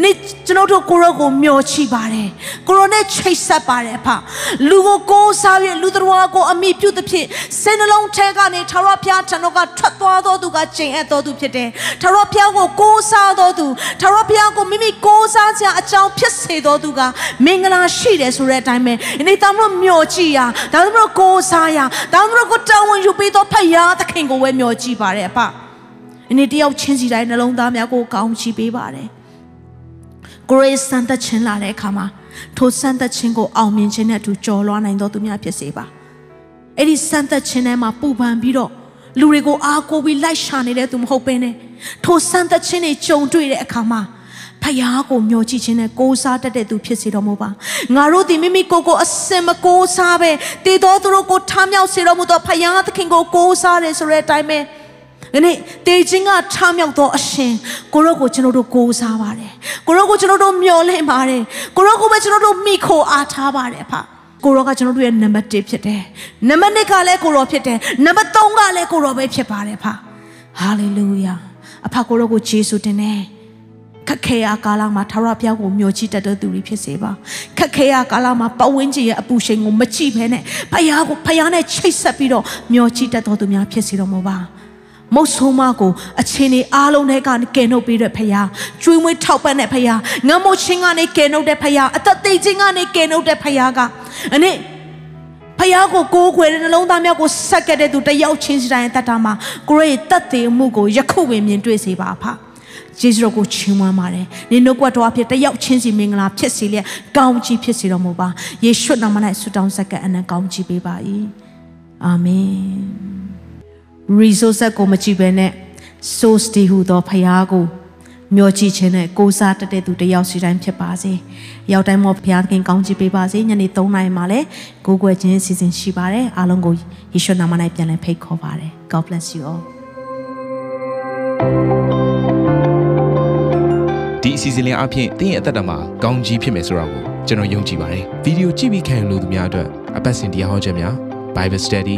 နေ့ကျွန်တော်တို့ကိုရောကိုမျှော်ချပါတယ်ကိုရောနဲ့ချိတ်ဆက်ပါတယ်ဖလူကိုကိုးစားပြီးလူတော်ကိုအမိပြုသဖြင့်စိတ်နှလုံးထဲကနေထာဝရဘုရားထံတော်ကထွက်သွားသောသူကကျင့်အပ်သောသူဖြစ်တယ်ထာဝရဘုရားကိုကိုးစားသောသူထာဝရဘုရားကိုမိမိကိုးစားခြင်းအကြောင်းဖြစ်စေသောသူကမင်္ဂလာရှိတယ်ဆိုတဲ့အတိုင်းပဲဒီနေ့တမလို့မျှော်ကြည့်ရဒါမှမဟုတ်ကိုးစားရဒါမှမဟုတ်ကိုတာဝန်ယူပြီးသောဖခင်သခင်ကိုပဲမျှော်ကြည့်ပါတယ်အဖဒီနေ့တယောက်ချင်းစီတိုင်းနှလုံးသားများကိုကောင်းချီးပေးပါတယ် ကိုရေစံသက်ခြင်းလာတဲ့အခါမှာထိုစံသက်ခြင်းကိုအောင်မြင်ခြင်းနဲ့အတူကြော်လွှားနိုင်တော်သူများဖြစ်စေပါအဲ့ဒီစမ်းသက်ခြင်းထဲမှာပူပန်ပြီးတော့လူတွေကိုအားကိုးပြီးလိုက်ရှာနေတဲ့သူမဟုတ်ဘဲနဲ့ထိုစမ်းသက်ခြင်းတွေကြုံတွေ့တဲ့အခါမှာဖယားကိုမျှော်ကြည့်ခြင်းနဲ့ကိုးစားတတ်တဲ့သူဖြစ်စေတော်မူပါငါတို့ဒီမိမိကိုယ်ကိုအစင်မကိုးစားပဲတည်တော်သူတို့ကိုထားမြောက်စေတော်မူသောဖယားသခင်ကိုကိုးစားတယ်ဆိုတဲ့အတိုင်းပဲ ဒီနေ့တေခြင်းကထားမြောက်သောအရှင်ကိုရောကိုကျွန်တော်တို့ကိုးစားပါတယ်ကိုရောကိုကျွန်တော်တို့မျှော်လင့်ပါတယ်ကိုရောကိုပဲကျွန်တော်တို့မိခိုအားထားပါတယ်ဖကိုရောကကျွန်တော်တို့ရဲ့နံပါတ်1ဖြစ်တယ်နံပါတ်2ကလည်းကိုရောဖြစ်တယ်နံပါတ်3ကလည်းကိုရောပဲဖြစ်ပါတယ်ဖဟာလေလုယာအဖကိုရောကိုယေရှုတင်တယ်ခက်ခဲရကာလမှာထာဝရဘုရားကိုမျှော်ကြည့်တတ်တဲ့သူတွေဖြစ်စေပါခက်ခဲရကာလမှာပဝင်းကြီးရဲ့အပူချိန်ကိုမကြည့်ဘဲနဲ့ဘုရားကိုဘုရားနဲ့ချိတ်ဆက်ပြီးတော့မျှော်ကြည့်တတ်တော်သူများဖြစ်စေတော်မူပါ မုတ်ဆိုးမကိုအချင်းတွေအားလုံးထဲကနေကယ်နှုတ်ပေးတဲ့ဖခင်ကျွေးမွေးထောက်ပံ့တဲ့ဖခင်ငမမို့ချင်းကနေကယ်နှုတ်တဲ့ဖခင်အသက်သေးခြင်းကနေကယ်နှုတ်တဲ့ဖခင်ကအနည်းဖခင်ကိုကိုးခွေတဲ့နှလုံးသားများကိုဆက်ကတဲ့သူတယောက်ချင်းစီတိုင်းတတ်တာမှာကိုရဲ့တတ်သေးမှုကိုယခုပင်မြင်တွေ့စေပါဖယေရှုတော်ကိုချီးမွမ်းပါတယ်။နင်တို့ကွက်တော်အဖြစ်တယောက်ချင်းစီမင်္ဂလာဖြစ်စေလျက်ကောင်းချီးဖြစ်စေတော်မူပါ။ယေရှုနာမ၌ဆုတောင်းဆက်ကအနံကောင်းချီးပေးပါ၏။အာမင်။ resource ကိုမကြည့်ဘဲနဲ့ source တည်ဟူသောဖရားကိုမျှော်ကြည့်ခြင်းနဲ့ကိုးစားတတ်တဲ့သူတယောက်စီတိုင်းဖြစ်ပါစေ။ရောက်တိုင်းမှာဘုရားသခင်ကောင်းချီးပေးပါစေ။ညနေ3နာရီမှာလည်းကိုးကွယ်ခြင်းအစီအစဉ်ရှိပါတယ်။အားလုံးကိုယေရှုနာမ၌ပြန်လည်ဖိတ်ခေါ်ပါတယ်။ God bless you all. ဒီအစီအစဉ်လေးအပြင်တင်းရဲ့အသက်တာမှာကောင်းကြီးဖြစ်မယ်ဆိုတာကိုကျွန်တော်ယုံကြည်ပါတယ်ဗီဒီယိုကြည့်ပြီးခံယူလို့သူများအတွက်အပတ်စဉ်တရားဟောခြင်းများ Bible Study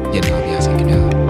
ညှိနှိုင်းပါရစေခင်ဗျာ